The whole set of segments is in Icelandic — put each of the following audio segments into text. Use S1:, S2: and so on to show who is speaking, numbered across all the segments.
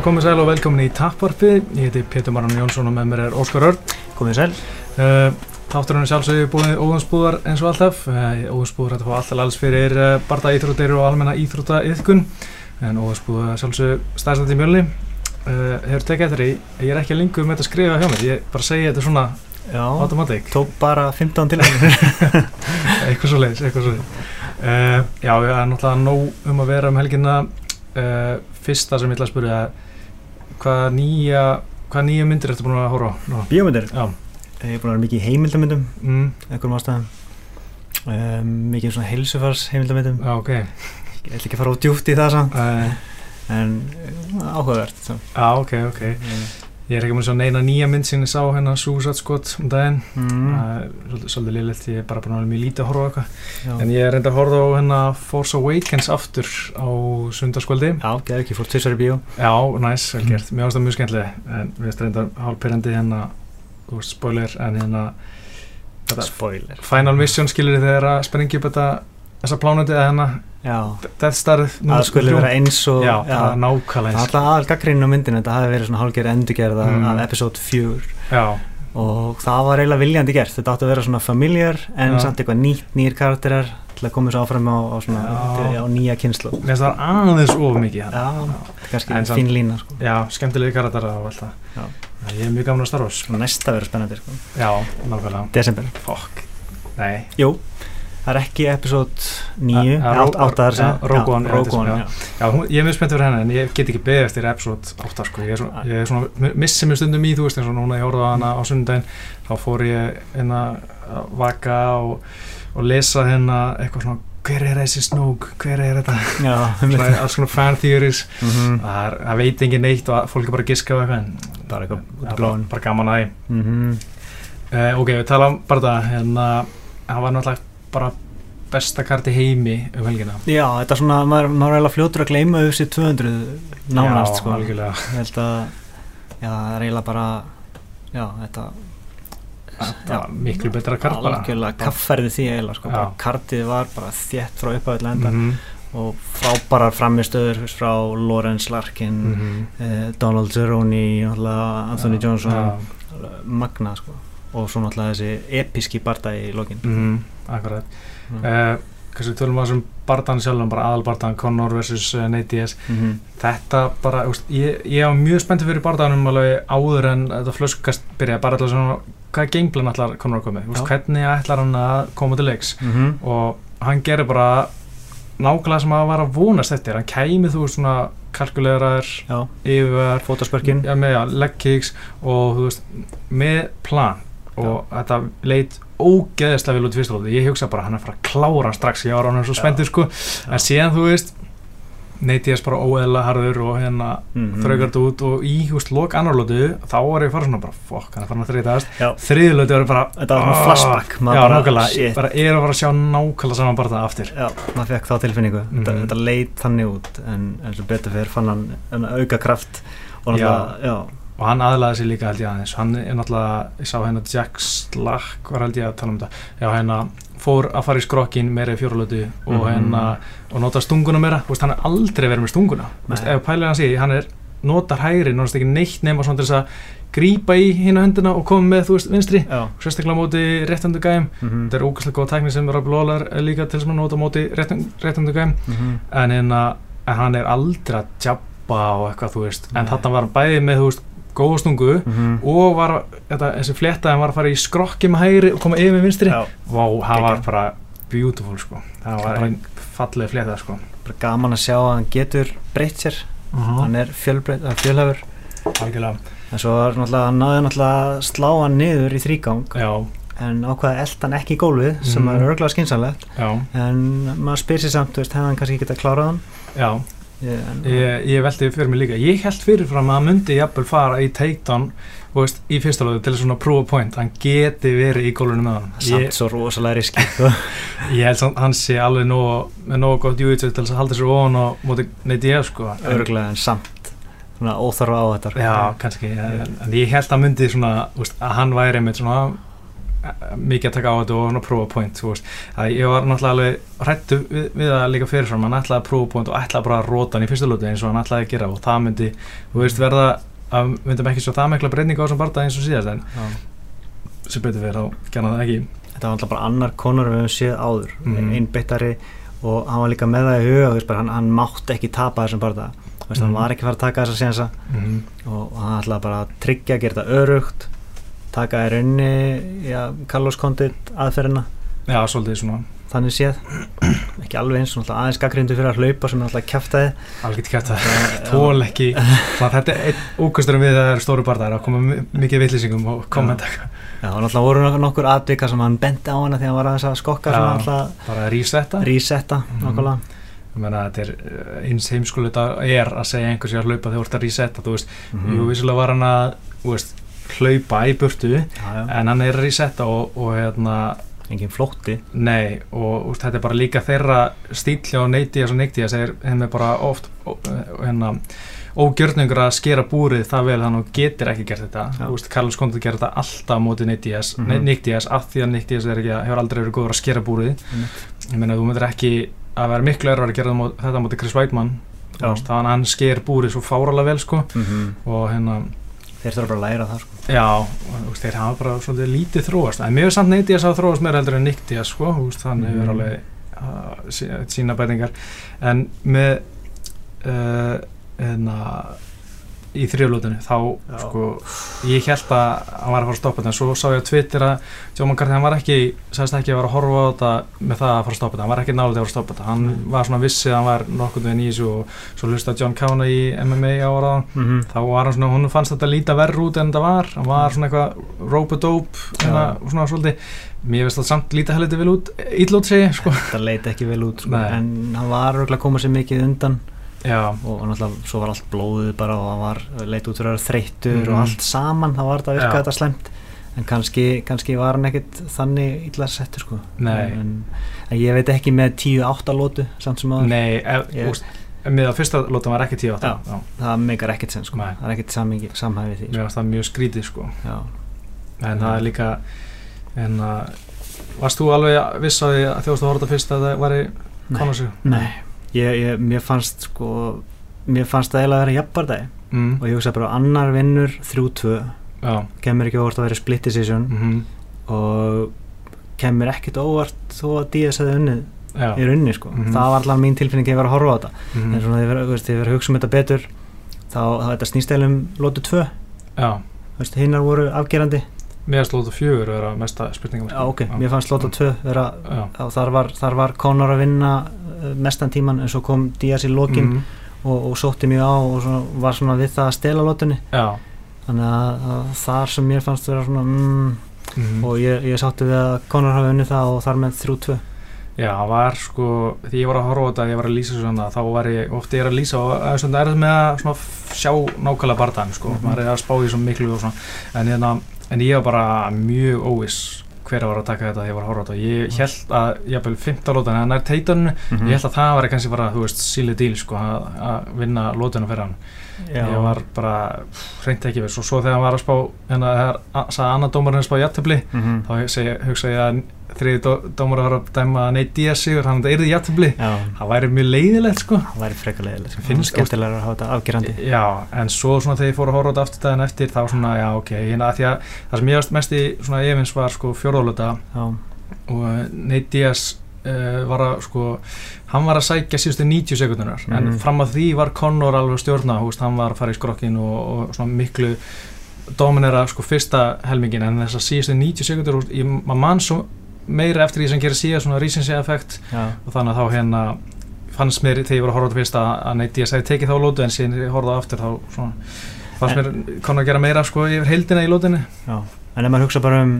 S1: Já, komið sæl og velkomin í Tapparpi. Ég heiti Pétur Marran Jónsson og með mér er Óskar Örn.
S2: Komið sæl.
S1: Uh, Þátturinn er sjálfsögðu búið óhansbúðar eins og alltaf. Uh, óhansbúðar hætti að fá alltaf alls fyrir uh, barða íþróttir og almenna íþrótta yðkun. En óhansbúðar sjálfsögðu stærstandi í mjölni. Hefur tekið eftir því, ég er ekki að lingu með þetta að skrifa hjá mér. Ég bara segja þetta svona
S2: Já,
S1: automatic.
S2: tók bara 15 til þessum.
S1: eitthvað svo leiðis, eitthvað svo leiðis. Uh, já, það er náttúrulega nóg um að vera um helginna. Uh, fyrsta sem ég ætla að spyrja hvað nýja, hvað nýja myndir ertu búin að horfa á?
S2: Bíómyndir.
S1: Já.
S2: Ég er búin að vera mikið í heimildamyndum,
S1: Mm,
S2: einhverjum ástæðum. Um, mikið svona heilsufars heimildamyndum.
S1: já, ok.
S2: Ég ætla ekki að fara á djúpt í það samt,
S1: Uh,
S2: en uh, áhugavert.
S1: Já, ok, ok. Ég er ekki múin að sjá neina nýja mynd sem ég sá hérna Suicide Squad um daginn.
S2: Mm,
S1: er svolítið, liðlegt, ég er bara búin að vera mjög lítið að horfa á eitthvað. En ég er reynda að horfa á hérna Force Awakens aftur á sundarskvöldi.
S2: Já, getur ekki, fór tvisar í bíó.
S1: Já, næs, vel gert. Mér finnst það mjög skemmtileg. En við veist reynda hálpirandi hérna, þú veist, spoiler, en hérna
S2: Spoiler.
S1: Final Mission skilur þið þegar að sprengja upp þetta þessa plánandi eða hérna Death Starið
S2: það skulle vera eins og...
S1: Já, það er
S2: Það
S1: nákvæmlega
S2: er
S1: eins
S2: alltaf aðal gaggrinn á myndinu, þetta hafi verið svona hálfgerð endurgerð
S1: Mm.
S2: af episode 4
S1: Já,
S2: og það var eiginlega viljandi gert þetta átti að vera svona familjar en
S1: Já.
S2: samt eitthvað nýtt, nýjir karakterar til að koma svo áfram á, á, svona,
S1: Já.
S2: á nýja kynslu
S1: það aðeins of mikið hérna.
S2: Já,
S1: samt-
S2: fín lína sko.
S1: Já, skemmtilegi karatara og allt það
S2: Já.
S1: Ég er mjög gaman að starfa
S2: næsta verður spennandi sko.
S1: Já, nákvæmlega
S2: Desember
S1: Fokk Nei,
S2: Jú, það er ekki episode 9
S1: Ja, ja, Ro-
S2: 8 þar sem
S1: ja, Rogue One, ég er mjög spennt fyrir henni en ég get ekki beðið eftir episode 8 sko. Ég er svona, ég er svona missi mig stundum í þú veist eins og núna ég horfði á hana á sundaginn þá fór ég hérna að vaka og, og lesa hérna eitthvað svona hver er þessi snók, hver er þetta? Alls svona fan theories.
S2: Mm
S1: það, er, það veit engin neitt og fólk er bara að giska á eitthvað en
S2: Bara eitthvað
S1: það er bara, bara gaman að því.
S2: -hmm.
S1: uh, ok, við tala um bara það hérna, það var náttúrulega bara besta kart í heimi um helgina
S2: Já, þetta er svona, maður, maður er eiginlega fljótur að gleyma UFC 200 nánast
S1: Já,
S2: sko.
S1: algjörlega.
S2: Ég held að já, það er eiginlega bara já, þetta
S1: það var miklu betra kart bara
S2: algjörlega kaffærði því eiginlega sko. Kartið var bara þétt frá upphæðið enda
S1: Mhm,
S2: og frábærar framistöður frá Lawrence Larkin
S1: mhm.
S2: eh, Donald Cerrone Anthony
S1: Já,
S2: Johnson
S1: já,
S2: magna sko. og svo náttúrulega þessi episki barda í lokin
S1: mhm, akkurat.
S2: Mm.
S1: uh, kannski tölum við þessum bardan sjálfum bara aðal bardan Conor vs uh, Nate Diaz.
S2: -hmm.
S1: þetta bara, úst, ég, ég var mjög spenntið fyrir bardanum alveg áður en þetta flöskast byrjaði. Bara alltaf svona hvaða gameplan ætlar Conor að koma Úst, hvernig ætlar hann að koma til leiks?
S2: -hmm.
S1: og hann gerir bara nákvæmlega sem að var að vonast eftir. Hann kæmi þú svona kalkuleraður yfir
S2: fótaspörkin.
S1: ja, með ja, leg kicks og þú veist með plan. Og þetta leit ógeðislega vel út í fyrsta ég hugsa bara hann er að fara að klára strax. Ég var hann svo
S2: Já.
S1: spenntur sko.
S2: Já.
S1: en síðan þú veist neytiðast bara óeðla harður og hérna
S2: Mhm.
S1: þraukar þetta út og í veist lok annar lótu þá var ég að fara svona bara fokk hann er farin að þreytast. Lóti var bara
S2: þetta var svona
S1: ah,
S2: flashback
S1: já
S2: bara,
S1: nákvæmlega. Bara er að fara að sjá nákvæmlega saman bara það aftur.
S2: Já, maður fekk þá tilfinningu. Þetta,
S1: Mhm.
S2: þetta leit þannig út en eins og betur fyrir fann hann auka kraft og náttúrulega, já,
S1: og hann aðlaði sér líka held ég aðeins. Hann er náttúrulega, ég sá hérna Jack Slack var held ég að tala um þetta. Já hérna fór að fara í skrokkin meira í fjóralötu og
S2: Mhm.
S1: hérna og nota stunguna meira, veist hann er aldrei verið með stunguna. Veist, ef pælir hann sé, hann er notar hægri, náttúrulega ekki neitt nema svona til þess að grípa í hina höndina og koma með þú veist vinstri, sérstaklega móti réttandu gæm,
S2: mm
S1: þetta er ógæslega góð tækni sem Rob Lawler er líka til þess að nota móti réttandu gæm
S2: -hmm.
S1: en, hérna, hann er aldrei að jabba og eitthvað þú veist, en þarna var hann bæði með þú veist góða stungu
S2: Mm
S1: og var þetta, þessi fletta hann var að fara í skrokki með hægri og koma yfir með vinstri.
S2: Já,
S1: Vá, það var bara beautiful sko. Það var einn falleg fletta sko.
S2: bara gaman að sjá að hann getur breytt sér. Hann er fjölbreytt, uh, fjölhafur
S1: algjörlega.
S2: En svo var náttúrulega, hann náði náttúrulega að slá hann niður í þrýgang
S1: já,
S2: en ákvaði að elda hann ekki í gólfið sem
S1: Mhm.
S2: er örgulega skynsanlegt en maður spyr sér samt, þú veist, hefði hann kannski getað klárað hann?
S1: Já
S2: ég, en,
S1: ég, ég velti fyrir mig líka ég held fyrirfram að hann myndi jafnvel fara í takedown veist, í fyrsta löðu til svona prove a point, hann geti verið í gólunum með hann
S2: samt
S1: ég,
S2: svo rosalega riski sko.
S1: ég held samt hann sé alveg nóg, með nóg gott júið til þess að halda sér ofan og móti neitt ég sko
S2: örgulega en samt svona óþarfa á þetta sko.
S1: Já, kannski, en, en ég held að myndi svona, úst, að hann væri með svona mikið að taka á þetta og svona prófa point þú veist, að ég var náttúrulega alveg hrættu við, við það líka fyrirfram hann ætlaði að prófa point og ætlaði bara að róta hann í fyrsta lóti eins og hann ætlaði að gera og það myndi þú veist verða að myndum ekki svo það mikla breyning á þessum barða eins og síðast en
S2: Já.
S1: sem betur fyrir þá gerna það ekki.
S2: Þetta var alltaf bara annar konur við höfum séð áður.
S1: Mhm.
S2: einbyttari og hann var líka með það í huga þú veist, bara, hann, hann mátti ekki tapa þessum barða veist, hann var ekki að fara að taka þessa sénsa
S1: mm.
S2: Og, og hann ætlaði bara að tryggja að gera þetta örugt taka í raunni ja, Carlos Condit aðferðina.
S1: Já, svolítið svona.
S2: Þannig séð. Ekki alveg eins, alltaf aðeins gaggrindu fyrir að hlaupa sem er alltaf kæftæði
S1: alveg ekki kæft að tól ekki. Þetta er einn ókusturum við það eru stóru barðar að koma mi- mikið vittlýsingum og kommenta
S2: Já, og náttúrulega voru nokkur, atvika sem hann benti á hana þegar hann var aðeins að skokka
S1: Já.
S2: alltaf
S1: bara að resetta.
S2: Resetta
S1: Mhm.
S2: nokkulega
S1: ég meina þetta er eh, eins heimskulut er að segja einhversi að hlaupa þegar þú ert að resetta þú veist,
S2: Mhm.
S1: jú vissulega var hann að veist, hlaupa í burtu
S2: já, já.
S1: en hann er að resetta og, og hérna
S2: engin flótti.
S1: Nei og úst, þetta er bara líka þeirra stílja og neyti og neyti að segir henni bara oft hérna ógjörningur að skera búrið það vel þannig að getur ekki gert þetta. Veist, Carlos Condit gerir þetta alltaf á móti Nick Diaz, mm
S2: Mhm.
S1: Nick Diaz af því að Nick Diaz er hefur aldrei verið góður að skera búrið. Ég meina þú myndir ekki að vera miklu erfar að gera þetta á móti Chris Weidmann þannig að hann sker búrið svo fáralega vel sko.
S2: Mm -hmm.
S1: og hérna
S2: þeir þurfa bara að læra það sko.
S1: Já, veist, þeir hafa bara svolítið lítið þróast en er samt Diaz að þróast meira heldur en Diaz sko, hann hefur
S2: Mhm.
S1: alveg uh, sí- sína bætingar en með uh, hérna í þrjöflutinu þá
S2: Já.
S1: sko ég held að hann var að fara að stoppa þetta. En svo sá ég á Twitter að Joe McCarthy hann var ekki, sagðist ekki að vera að horfa á þetta með það að fara að stoppa þetta, hann var ekki nálega að fara að stoppa þetta. Hann
S2: Mm.
S1: var svona vissið að hann var veginn í þessu og svo hlusta John Kavanagh í MMA áraðan
S2: mm -hmm.
S1: þá var hann svona, hún fannst þetta líta verður út en þetta var, hann var svona eitthvað rope-a-dope, hérna, svona svolítið. Mér finnst það samt líta heldur vel út íllút segi, ég, sko.
S2: Það leiti ekki vel út sko. En hann var örugglega að koma sér mikið undan
S1: já,
S2: og náttúrulega svo var allt blóðið bara og hann var leit út fyrir að vera þreyttur
S1: Mhm.
S2: og allt saman þá var þetta að virka þetta slemt en kannski, kannski var hann ekkit þannig illa settur sko en, en ég veit ekki með 10-8 lótu samt sem að
S1: nei ef,
S2: Ég-
S1: úst, með að fyrsta lótan var ekki 10 átta,
S2: Já.
S1: já,
S2: það meikar ekkit sen sko
S1: Nei.
S2: það er ekkit samhengi- samhæfi því sko.
S1: það mjög skrítið sko
S2: Já.
S1: en það er líka en að varst þú alveg viss að því að þetta fyrst að það væri. Conor
S2: Nei, ég, ég, mér fannst sko mér fannst það eiginlega að vera jafnbardagi
S1: mm,
S2: og ég hugsa bara annar vinnur 3-2
S1: já,
S2: kemur ekki óvart að vera split decision.
S1: Mm,
S2: og kemur ekkit óvart þó að Díaz hefði unnið
S1: já.
S2: í runni sko.
S1: Mhm.
S2: það var allan mín tilfinning að ég var að horfa á þetta.
S1: Mhm,
S2: en svona þegar ég verið að hugsa um þetta betur þá, þá þetta snýst eða um lótu 2
S1: já,
S2: hinnar voru afgerandi.
S1: Mér finnst lóta fjögur vera mesta spurningum
S2: já, ok, mér fannst lótu 2 vera
S1: já,
S2: þá, þar, var, þar var Conor að vinna mestan tíman en svo kom Díaz í lokin
S1: mhm,
S2: og, og sótti mjög á og svona, var svona við það að stela lótunni
S1: já.
S2: Þannig að, að þar sem mér fannst vera svona mm,
S1: mhm.
S2: og ég, ég sátti við að Conor hafi unnið það og þar með 3-2
S1: Já, það var sko, því ég var að horfa á þetta, ég var að lýsa svona, þá var ég, ofti ég er að lýsa og það er erð með að svona sjá nákvæmlega barðan, sko,
S2: Mhm.
S1: maður er að spá í svo miklu og svona, en, hérna, en ég var bara mjög óviss hver var að taka þetta þegar ég var að horfa á þetta, ég held að, jafnvel, 15 lótan, en það er teituninu,
S2: Mhm.
S1: ég held að það var kannski bara, þú veist, síli díl, sko, að, vinna lótuna fyrir hann, ég var bara, hreint ekki við, svo, svo þegar hann var að spá, hérna, þegar sagði annar dómarinn að spá jættubli,
S2: -hmm.
S1: þá segi, hugsa ég að þriði dó, dómar að fara að dæma Nate Diaz sigur, hann þetta yrði jættubli
S2: Já,
S1: það væri mjög leiðilegt sko.
S2: Það væri freka leiðilegt sko.
S1: Finnst-
S2: skemmtilega að hafa þetta afgerandi.
S1: Já, en svo svona þegar ég fór að horfa á þetta aftur daginn eftir þá svona, já ok, hérna að því að það sem ég varst mest í svona efins var sko fjórðálöta
S2: Já,
S1: og uh, Nate Diaz uh, var að sko hann var að sækja síðustu 90 sekundunar en
S2: Mhm.
S1: fram að því var Conor alveg að stjórna húst, hann var að fara í skrokkin og, og miklu dominera sko fyrsta helmingin en þessar síðustu 90 sekundur ég, maður mann svo meira eftir því sem gerir síðan svona recency effekt
S2: já,
S1: og þannig að þá hérna fannst mér þegar ég var að horfa á þetta fyrst að, að Nate Diaz hefði tekið þá lótu en síðan ég horfði á aftur þá svona fannst
S2: En-
S1: mér konar að gera meira sko yfir heildina í lótunni
S2: En ef maður hugsa bara um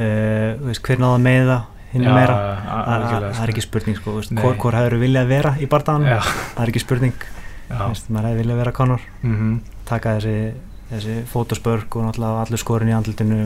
S2: uh, veist, hver náða með það hinn meira. það, er ekki spurning sko, veist,
S1: Nei.
S2: hvor, hvor hefur viljað vera í
S1: Já,
S2: það er ekki spurning. Maður hefur viljað vera Conor.
S1: Mhm,
S2: taka þessi, þessi fótospörk og allur skorin í andlutinu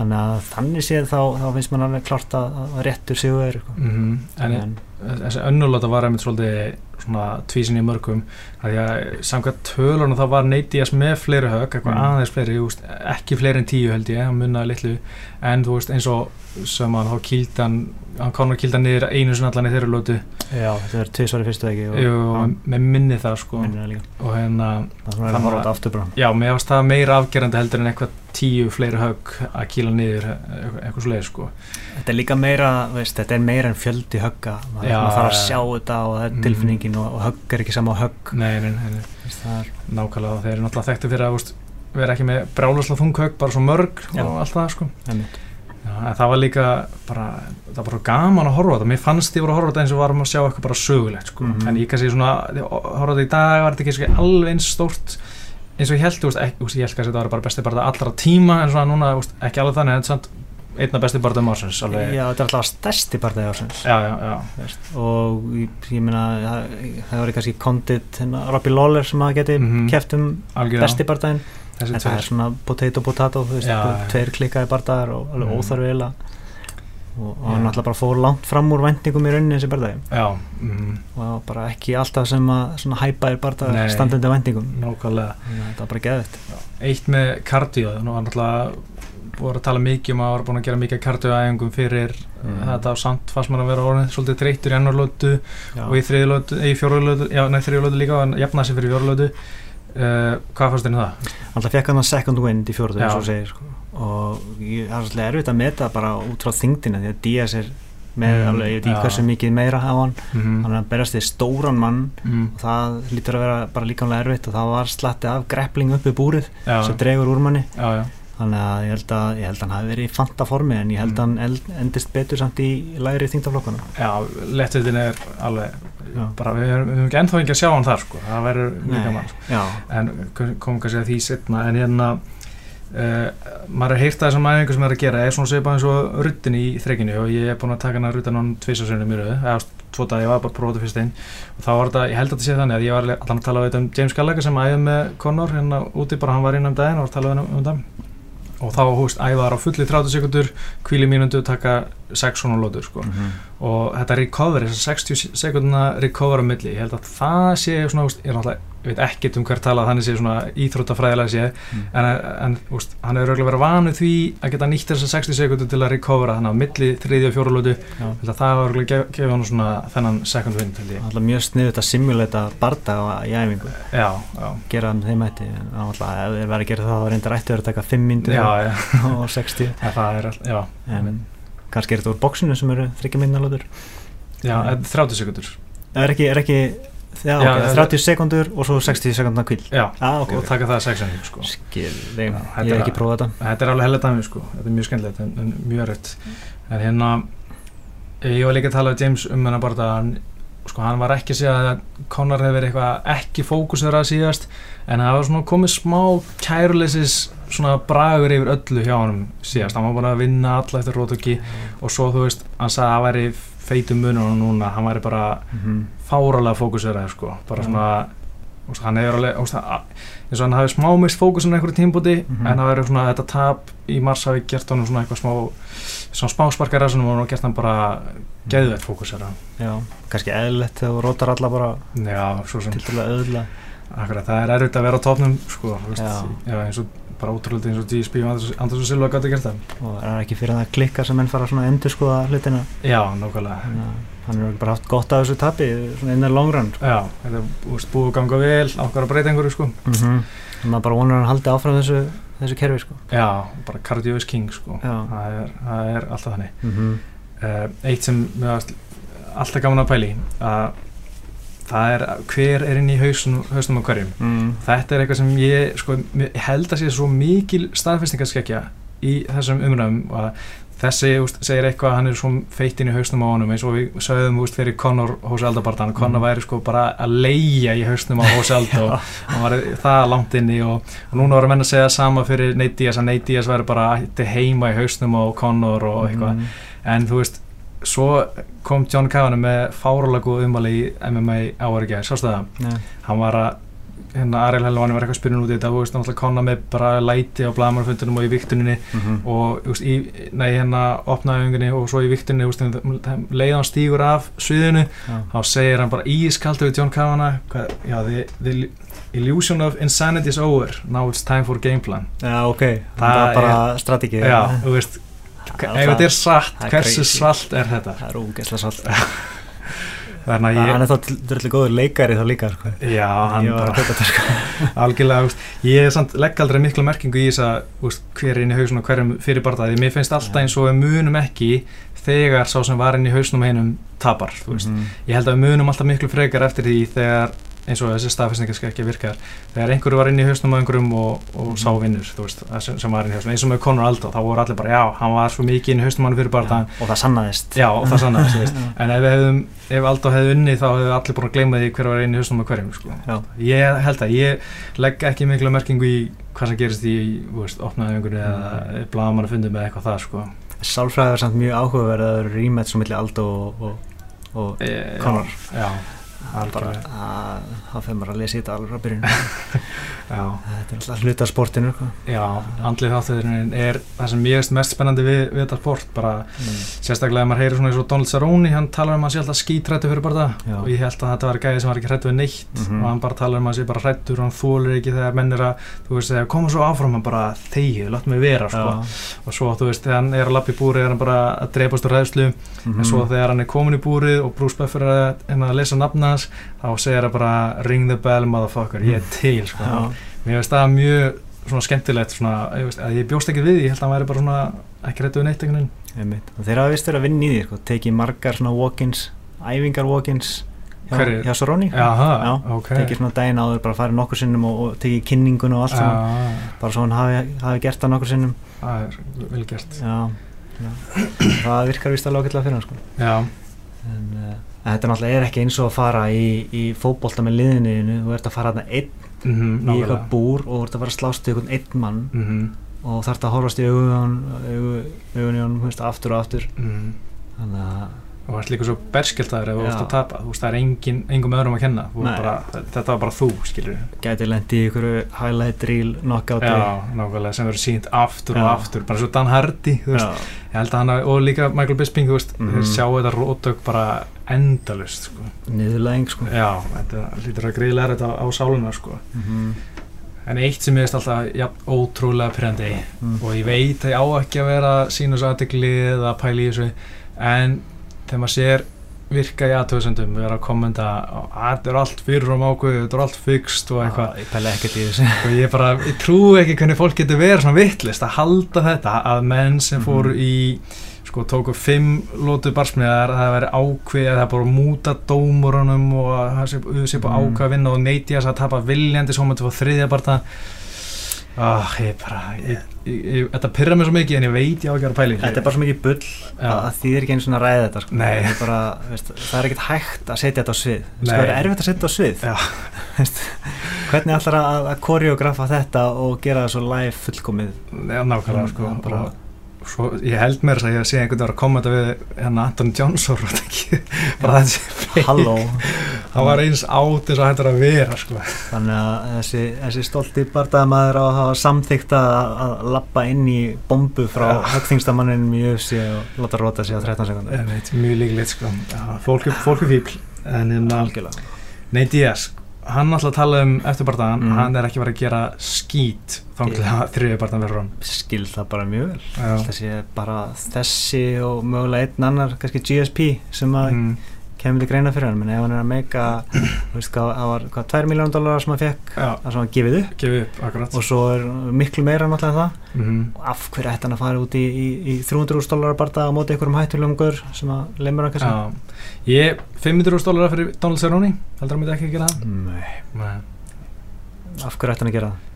S2: þannig að þannig séð þá, þá finnst maður alveg klart að, að réttur sig er sko.
S1: mhm, en
S2: en,
S1: þessi önnulóta var einmitt svolítið svona tvísin í mörgum. Því að samkvæmt tölunum þá var Nate Diaz með fleiri högg, eitthvað
S2: Mm.
S1: aðeins fleiri veist, ekki fleiri en tíu held ég, hann munnaði litlu. En þú veist eins og sem að þá kýldi hann, hann kýldi hann niður einu sinni allan í þeirra lótu
S2: Já, þetta er tvisvar í fyrstu veki og,
S1: og með minni það sko.
S2: Það líka.
S1: Og hérna,
S2: Það
S1: Það var- já, mér varst það meira afgerandi heldur en eitthvað tíu fleiri högg að kýla niður eitthvað, svoleið sko.
S2: Þetta er líka meira, veist, þetta er meira en fjöldi högga. Maður þarf að
S1: já.
S2: sjá þetta og það er
S1: Mm.
S2: Tilfinningin og, og högg er ekki sama á högg
S1: nei, nei, nei.
S2: Veist, það er,
S1: nákvæmlega þeir eru náttúrulega þekktu fyrir að úst, vera ekki með brjálusla þunghögg bara svo mörg
S2: Já.
S1: og allt það sko. Já, það var líka bara, það var bara gaman að horfa þetta mér fannst ég voru að horfa þetta eins og varum að sjá eitthvað bara sögulegt sko,
S2: Mhm.
S1: en ég kannski svona horfa þetta í dag var þetta ekki svona alveg eins stórt eins og ég held, veist, veist, ég held kannski að þetta var bara besti bara allra tíma, en svona núna, veist, ekki alveg þannig, en samt einna besti bara um ársins, alveg,
S2: Já, þetta er alltaf stærsti partæði ársins.
S1: Já, já, já,
S2: veist, og ég, ég meina það, það var kannski Condit, hérna, Robbie Lawler sem að geti
S1: Mhm.
S2: keft um
S1: algjörða,
S2: besti
S1: þessi
S2: en það er svona potato potato þú veist, tveir klikkaði partæðar og alveg
S1: Mhm.
S2: óþarfi eiginlega. Og, hann alltaf bara fór langt fram úr vendingum í rauninni þessi
S1: já, mm,
S2: og það var bara ekki alltaf sem að svona hæpaðir
S1: Nei.
S2: standandi vendingum
S1: nákvæmlega,
S2: Þannig að þetta var bara geðvitt
S1: eitt með kardió, nú var náttúrulega búið að tala mikið um að var búin að gera mikið kardióæðingum fyrir
S2: Mm.
S1: þetta á samt fannst maður að vera orðin svolítið þreyttur í annar lótu og í þriði lótu, í fjóruðu lótu, já, nei, þriði lótu líka og jafnaði sig fyrir fjóruðu lótu uh, hvað fannst þér um það?
S2: alltaf fekk hann að second wind í
S1: Já.
S2: eins og segir sko. og það er svolítið erfitt að meta bara út frá þingdina því að Díaz er með
S1: Mm,
S2: alveg, ég veit ekki
S1: já.
S2: hversu mikið meira á hann
S1: Mm
S2: hann er að berast því stóran mann
S1: mm,
S2: og það lítur að vera bara líkamlega erfitt og það var slatti af greppling upp í búrið
S1: já,
S2: sem dregur úr manni
S1: já, já,
S2: þannig að ég held að, ég held að hann hafi verið í fanta formi en ég held að
S1: Mm.
S2: hann eld, endist betur samt í læri þingtaflokkuna
S1: já, lettutin er alveg,
S2: Já.
S1: bara við erum ekki ennþá ekki að sjá hann þar sko, það verður mjög gaman sko. en komum kannski að því setna en hérna uh, maður er heyrt að þessum æfingu sem er að gera er svona svipað eins og rutin í þreikinu og ég er búin að taka hana rutin án tvisasunum í röðu eða tvo dag, ég var bara að prófa þetta fyrst einn og þá var þetta, ég held að þetta sé þannig að ég var allan að tala um James Gallagher sem æði með Conor hérna úti bara hann var inn um daginn og var að tala um, um það og þá húst æðar á fulli 30 sekundur kvíli mínundu taka 6 svona lótur sko
S2: Mhm.
S1: og þetta recovery, þess að 60 sekundina recover á milli, ég held að það sé svona, úst, ég, náttúrulega- ég veit ekkert um hver talað þannig sé svona íþróttafræðilega sé
S2: Mm.
S1: en, en úst, hann er auðvitað verið vanu því að geta nýtt þessar 60 sekundur til að recovera þannig að milli þriði og fjóru lótu.
S2: Já.
S1: held að það var auðvitað gef, gefið hann svona þennan second wind
S2: alltaf mjög sniðut að simulata barda í æfingu.
S1: Já, já,
S2: gera með þeim hætti. En alltaf ef þeir verið að gera það þá reyndar ætti að taka 5
S1: já,
S2: myndir
S1: já,
S2: og 60
S1: ja, það er all,
S2: en kannski er þetta úr bóksinu sem eru þryggja minnalótur
S1: já, eh, 30 sekundur
S2: er ekki, er ekki já,
S1: Já,
S2: ok,
S1: það-
S2: 30 sekundur og svo 60 sekundar kvill
S1: já,
S2: ah, ok,
S1: og taka það 6 sekundur sko.
S2: Skil, ég, hef ekki
S1: að-
S2: prófað þetta.
S1: Þetta er alveg hella dæmi sko, þetta er mjög skemmtilegt en, en mjög rætt en hérna eh, ég var líka að tala við James um hennar bara að hann, sko, hann var ekki að segja að Conor hefði verið eitthvað ekki fókusur að síðast en það var svona komið smá kærleisis svona bragur yfir öllu hjá honum síðast, hann var bara að vinna alla eftir rótöki og svo þú veist, hann sagði að það væri feitum munur núna, hann væri bara
S2: Mhm.
S1: Fáralega fókuseraði sko, bara svona úst, hann hefur alveg, að- eins og hann hafi smá mist fókusun einhverju tímbúti
S2: Mhm.
S1: en það verður svona þetta tap í mars hafi gert honum svona eitthvað smá svona smá sparkar og gert hann bara geðveitt fókusera.
S2: Já, kannski eðlilegt þegar þú rótar alla bara
S1: já, svo sem,
S2: að
S1: akkurat, það er erfitt að vera á topnum sko,
S2: Já.
S1: já, eins og bara ótrúlega eins og GSP og Anders- Anders og Silva gæti gert það.
S2: Og það er ekki fyrir það klikkar sem menn fara svona að endur skoða hlutina.
S1: Já, nákvæmlega.
S2: Að hann er bara haft gott af þessu tapi innan long run
S1: já, þetta er búið að ganga vel ákvar að breyta einhverju sko.
S2: Mm -hmm. maður bara vonar að hann haldi áfram þessu þessu kerfi sko.
S1: Já, bara cardio is king sko. Það er, það er alltaf þannig.
S2: Mm -hmm.
S1: uh, eitt sem varst alltaf gaman að pæli að það er hver er inn í hausnum, hausnum á hverjum?
S2: Mm.
S1: þetta er eitthvað sem ég sko, held að sé svo mikil staðfestingarskekkja í þessum umræðum og þessi úst, segir eitthvað að hann er svo feitt inn í hausnum á honum eins og við sögðum úst, fyrir Conor Hose Aldabartan Conor
S2: Mm.
S1: væri sko bara að leia í hausnum á Hose Alda og hann var það langt inni og, og núna voru menn að segja sama fyrir Nate Diaz að Nate Diaz væri bara heima í hausnum á Conor og eitthvað
S2: mm.
S1: en þú veist svo kom John Kavanagh með fáralega góð umvali í MMA ekki, sástu það
S2: Nei.
S1: hann var að hérna Ariel Helvan var eitthvað spyrjun út í þetta, þú veist, náttúrulega konna með bara læti á blagamannfundunum og í viktuninni
S2: Mhm.
S1: og, þú veist, í, nei, hérna opnaðöngunni og svo í viktuninni, þú veist, leið hann stígur af sviðinu,
S2: Já.
S1: þá segir hann bara ískaldur við John Kavanagh, hvað, já, the, the illusion of insanity is over, now it's time for game plan.
S2: Já, ok, það var bara strategi
S1: Já, þú veist, ef þetta er satt,
S2: er
S1: hversu svalt er þetta?
S2: Það er ógeðslega salt
S1: Þannig að
S2: Hann
S1: ég,
S2: er þá dröldi góður leikari þá líka sko.
S1: já, hann bara
S2: sko.
S1: algjörlega, veist, ég er legg aldrei mikla merkingu í þess að, hver er inn í hausnum og hverjum fyrir barðaði, mér finnst alltaf eins og við munum ekki þegar sá sem var inn í hausnum heinum tapar, veist,
S2: Mhm.
S1: ég held að við munum alltaf miklu frekar eftir því þegar eins og þessi staðfestningar ekki virkar þegar einhverju var inn í hausnum á einhverjum og, og
S2: Mhm.
S1: sá vinnur, þú veist, það sem, sem var inn í hausnum eins og með Conor Aldo, þá voru allir bara, já, hann var svo mikið inn í hausnum hann fyrir barðaðan
S2: Og það sannaðist
S1: Já, og það.
S2: Já.
S1: En ef, hefðum, ef Aldo hefði unni þá hefðu allir búin að gleyma því hver var einu hausnum og hverjum sko.
S2: Já.
S1: Ég held að ég legg ekki mikla merkingu í hvað sem gerist í opnaðöngunni eða blagamann að fundum með eitthvað það sko.
S2: Sálfræði er samt mjög áhugaverð að það eru rematch á milli Aldo og, og, og
S1: e,
S2: Conor.
S1: Já,
S2: bara, að, það fyrir maður að lesa í þetta alveg á byrjun
S1: Já,
S2: Þetta er alltaf hluta sportinu sko.
S1: já andlið þáttöðurinn er það sem ég veist mest spennandi við, við þetta sport bara
S2: mm.
S1: sérstaklega ef maður heyrir svona eins og Donald Cerrone hann talar um að sé alltaf skítrættu fyrir bara það og ég held að þetta var gæði sem var ekki hrættu við neitt
S2: Mhm.
S1: og hann bara talar um að sé bara hrættur og hann þólir ekki þegar menn er að þú veist, þegar koma svo áfram hann bara þegið, látt mig vera sko. og svo þú veist, þegar hann er að lappa í búri er hann bara að dreipast úr ræðslu
S2: mm
S1: en svo þegar hann er komin í búrið og er að, að lesa nafna hans þá segir hann bara ring the bell motherfucker, ég er til sko. Mér finnst það mjög svona skemmtilegt svona, ég, veist, að ég bjóst ekki við því, ég held að hann væri bara svona ekki hrættu við neitt
S2: þeir hafa vist verið að vinna í því sko. tekið margar svona walk-ins æfingar walk-ins hjá, hjá Soroni.
S1: Jaha,
S2: Já,
S1: ok.
S2: tekið svona daginn áður bara farið nokkur sinnum og, og tekið kynningun og allt saman.
S1: Já,
S2: bara svo hann hafi, hafi gert það nokkur sinnum.
S1: Það er vel gert.
S2: Já, það virkar vist alveg ákveðlega fyrir hann sko.
S1: Já,
S2: en, uh, þetta náttúrulega er ekki eins og að fara í, í fótbolta með liðinu þú ert að fara þarna einn
S1: mhm,
S2: í eitthvað búr og þú ert að fara að slást í einhvern einn mann.
S1: Mhm,
S2: og þarf að horfast í augun augun, í honum aftur og aftur.
S1: Mhm.
S2: Þannig að
S1: og það er líka svo berskjöldaður ef þú ert að tapa. Þú veist það er engin, engum öðrum að kenna. Bara, þetta var bara þú skilur
S2: gæti lendi í einhverju highlight reel knockout
S1: já, nákvæmlega sem verður sínt aftur og
S2: Já.
S1: aftur. Bara svo Dan Hardy og líka Michael Bisping þú veist,
S2: Mhm.
S1: sjá þetta rótök bara endalust sko.
S2: niðurlæðing sko
S1: já, þetta lítur að greiðlega þetta á, á sáluna sko.
S2: mm
S1: en eitt sem ég veist alltaf ja, ótrúlega pyrrandi
S2: Mm.
S1: og ég veit að ég á ekki að vera sínu svo aðdegli eða pæli í þessu en þegar maður sér virka í aðtöðsendum við erum að kommenta að þetta er allt fyrir um ákveðu, þetta er allt fixt og eitthvað
S2: ég pæla ekkert í þessu
S1: og ég bara, ég trú ekki hvernig fólk getur verið svona vittlist að halda þetta að menn sem
S2: Mhm.
S1: í sko tóku fimm lótu barsmiðar að það veri ákveð að það bara að múta dómurunum og að það sé, bara
S2: Mhm.
S1: ákveð að vinna og neyti að tapa viljandi svo maður til að þriðja barta ah, ég bara ég, ég, þetta pyrra mér svo mikið en ég veit ég á ekki að vera í
S2: þetta er bara svo mikið bull
S1: Já.
S2: að því er ekki einu svona ræða þetta sko. Það bara, veist, það er ekkert hægt að setja þetta á svið
S1: Nei.
S2: það er erfitt að setja þetta á svið hvernig ætlar að, koreografa þetta og gera það svo live fullkomið
S1: Já, nákvæmlega sko
S2: bara-
S1: svo, ég held mér að ég sé einhvern veginn að kommenta við hérna Anthony Johnson og þetta ekki. Bara þessi
S2: halló.
S1: Það var eins eins og hættur að vera sko.
S2: Þannig að þessi, þessi stolti bardaðamaður á að hafa samþykta að, að lappa inn í bombu frá
S1: Já.
S2: högþingstamanninum í UFC og láta róta sig á 13 sekundar
S1: Ég mjög líklegt sko. Já, fólk, fólk er fíbl en
S2: algjörlega.
S1: Nei Díaz hann alltaf tala um eftir bardaðan
S2: Mhm.
S1: hann er ekki verið að gera skít þá til að þriði bardaðan verður hann
S2: skil það bara mjög vel. Þessi bara þessi og mögulega einn annar kannski GSP sem að
S1: Mm,
S2: kemur til greina fyrir hann menn ef hann er að meika það var hvað 2 miljónum dólarar sem hann fekk það sem hann gefið upp.
S1: Gefið upp,
S2: og svo er miklu meira náttúrulega en það.
S1: Mm
S2: og af hverju ætti hann að fara út í, í, í 300 dólarar barða á móti einhverjum hættulegum gaur sem að lemur hann kannski?
S1: Ég 500 dólarar fyrir Donald Cerrone heldur hann myndi ekki gera það?
S2: Nei.
S1: Nei,
S2: af hverju ætti hann að gera það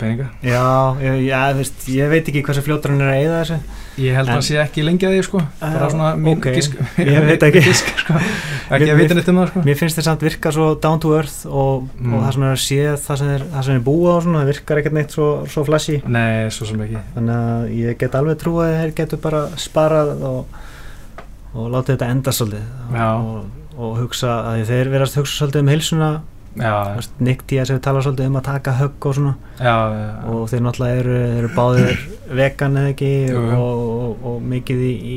S1: peninga
S2: já, ég, já veist, ég veit ekki hversu fljótur hann er að eyða þessu
S1: Ég held að hann sé ekki lengi að því sko bara
S2: Já,
S1: svona mín
S2: ok.
S1: gisk
S2: Ég veit ekki.
S1: gisk, sko. ekki að vita neitt um það sko
S2: mér finnst þess samt virka svo down to earth og,
S1: Mm.
S2: og það sem er að sé það sem er, það sem er búið á svona, það virkar ekkert neitt svo, svo flashy
S1: Nei, svo sem ekki
S2: þannig að ég get alveg trú að þeir getur bara sparað og, og látið þetta enda svolítið og, og hugsa að þeir verast hugsa svolítið um heilsuna
S1: já,
S2: Nick Diaz hefur talað svolítið um að taka högg og svona.
S1: Já, já,
S2: og þeir náttúrulega eru, eru báðir vegan eða ekki
S1: Jú, jú.
S2: og, og, og mikið í, í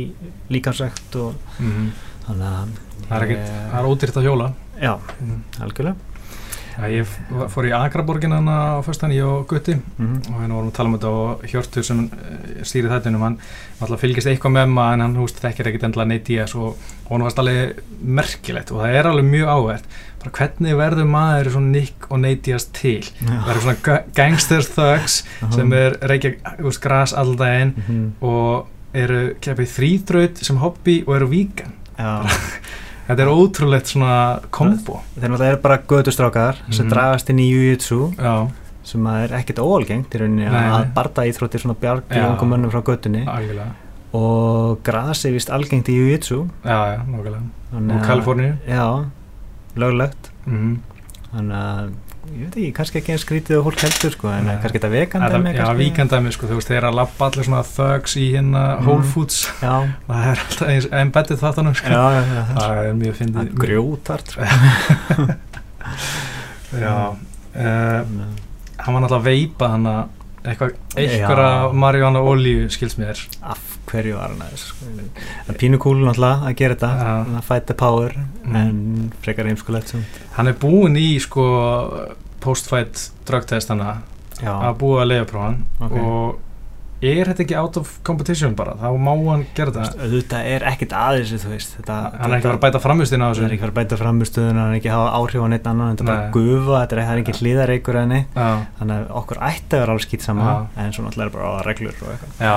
S2: líkansrækt og
S1: mhm.
S2: þannig að
S1: það er ekkert,
S2: ég-
S1: það er ódýrt að hjóla.
S2: Já,
S1: Mhm.
S2: algjörlega.
S1: Já, ég fór í Akraborgin hann á föstan, ég og Gutti.
S2: Mm
S1: og hérna vorum að tala um þetta og Hjörtur sem uh, stýri þættinum, hann alltaf fylgist eitthvað með maður en hann húst þekkir ekkit endla Nate Diaz og, og hann varst alveg merkilegt. Og það er alveg mjög áhvert bara hvernig verður maður svona Nick og Diaz til? Verður svona ga- gangsters thugs sem er reykja úst, gras alldaginn
S2: Mhm.
S1: og eru keppið þrýþraut sem hobby og eru víkan þetta er ótrúlegt svona kombo.
S2: Þeir náttúrulega eru bara gödustrákar sem
S1: Mhm.
S2: dragast inn í Jiu-Jitsu
S1: já,
S2: sem er ekkert óalgengt í rauninni
S1: Nei,
S2: að barda íþróttir svona bjargi
S1: Já.
S2: ungum mönnum frá gödunni
S1: algjörlega.
S2: Og gras er vist algengt í Jiu-Jitsu.
S1: Já, já,
S2: þannig
S1: og Kaliforníu.
S2: Já, löglegt
S1: mm.
S2: þannig að ég veit ekki, kannski ekki eins skrítið og fólk heldur sko, en
S1: Nei.
S2: kannski þetta vegan
S1: Þetta,
S2: dæmi
S1: já, víkandæmi, sko, þú veist, þeir að labba allir svona thugs í hérna
S2: Mhm.
S1: Whole Foods það er alltaf eins embedded þáttunum, sko
S2: já, já, já.
S1: það er mjög fyndið
S2: grjótart sko.
S1: Já,
S2: að-
S1: hann var náttúrulega að veipa hann að eitthvað, eitthvað marihuana olíu, skils mér
S2: af hverju var hann að þessu sko. en pínu kúl náttúrulega að gera þetta að fight the power
S1: Mm.
S2: en frekar heimskulegt
S1: hann er búinn í, sko post-fight drugtestana
S2: já,
S1: að búa að leiðaprófan
S2: Ok.
S1: og er þetta ekki out of competition bara, þá má hann gera þetta.
S2: Auðvitað er ekkit aðeins þetta,
S1: hann er ekki að fara að bæta framhustin á
S2: það er ekki að fara að bæta framustöðuna hann er ekki að hafa áhrif á neitt annan þetta er bara gufa, þetta er, ekki hlýðareikur þannig að okkur ætti að vera alveg skýt sama
S1: Já.
S2: en svo náttúrulega er bara á reglur
S1: já,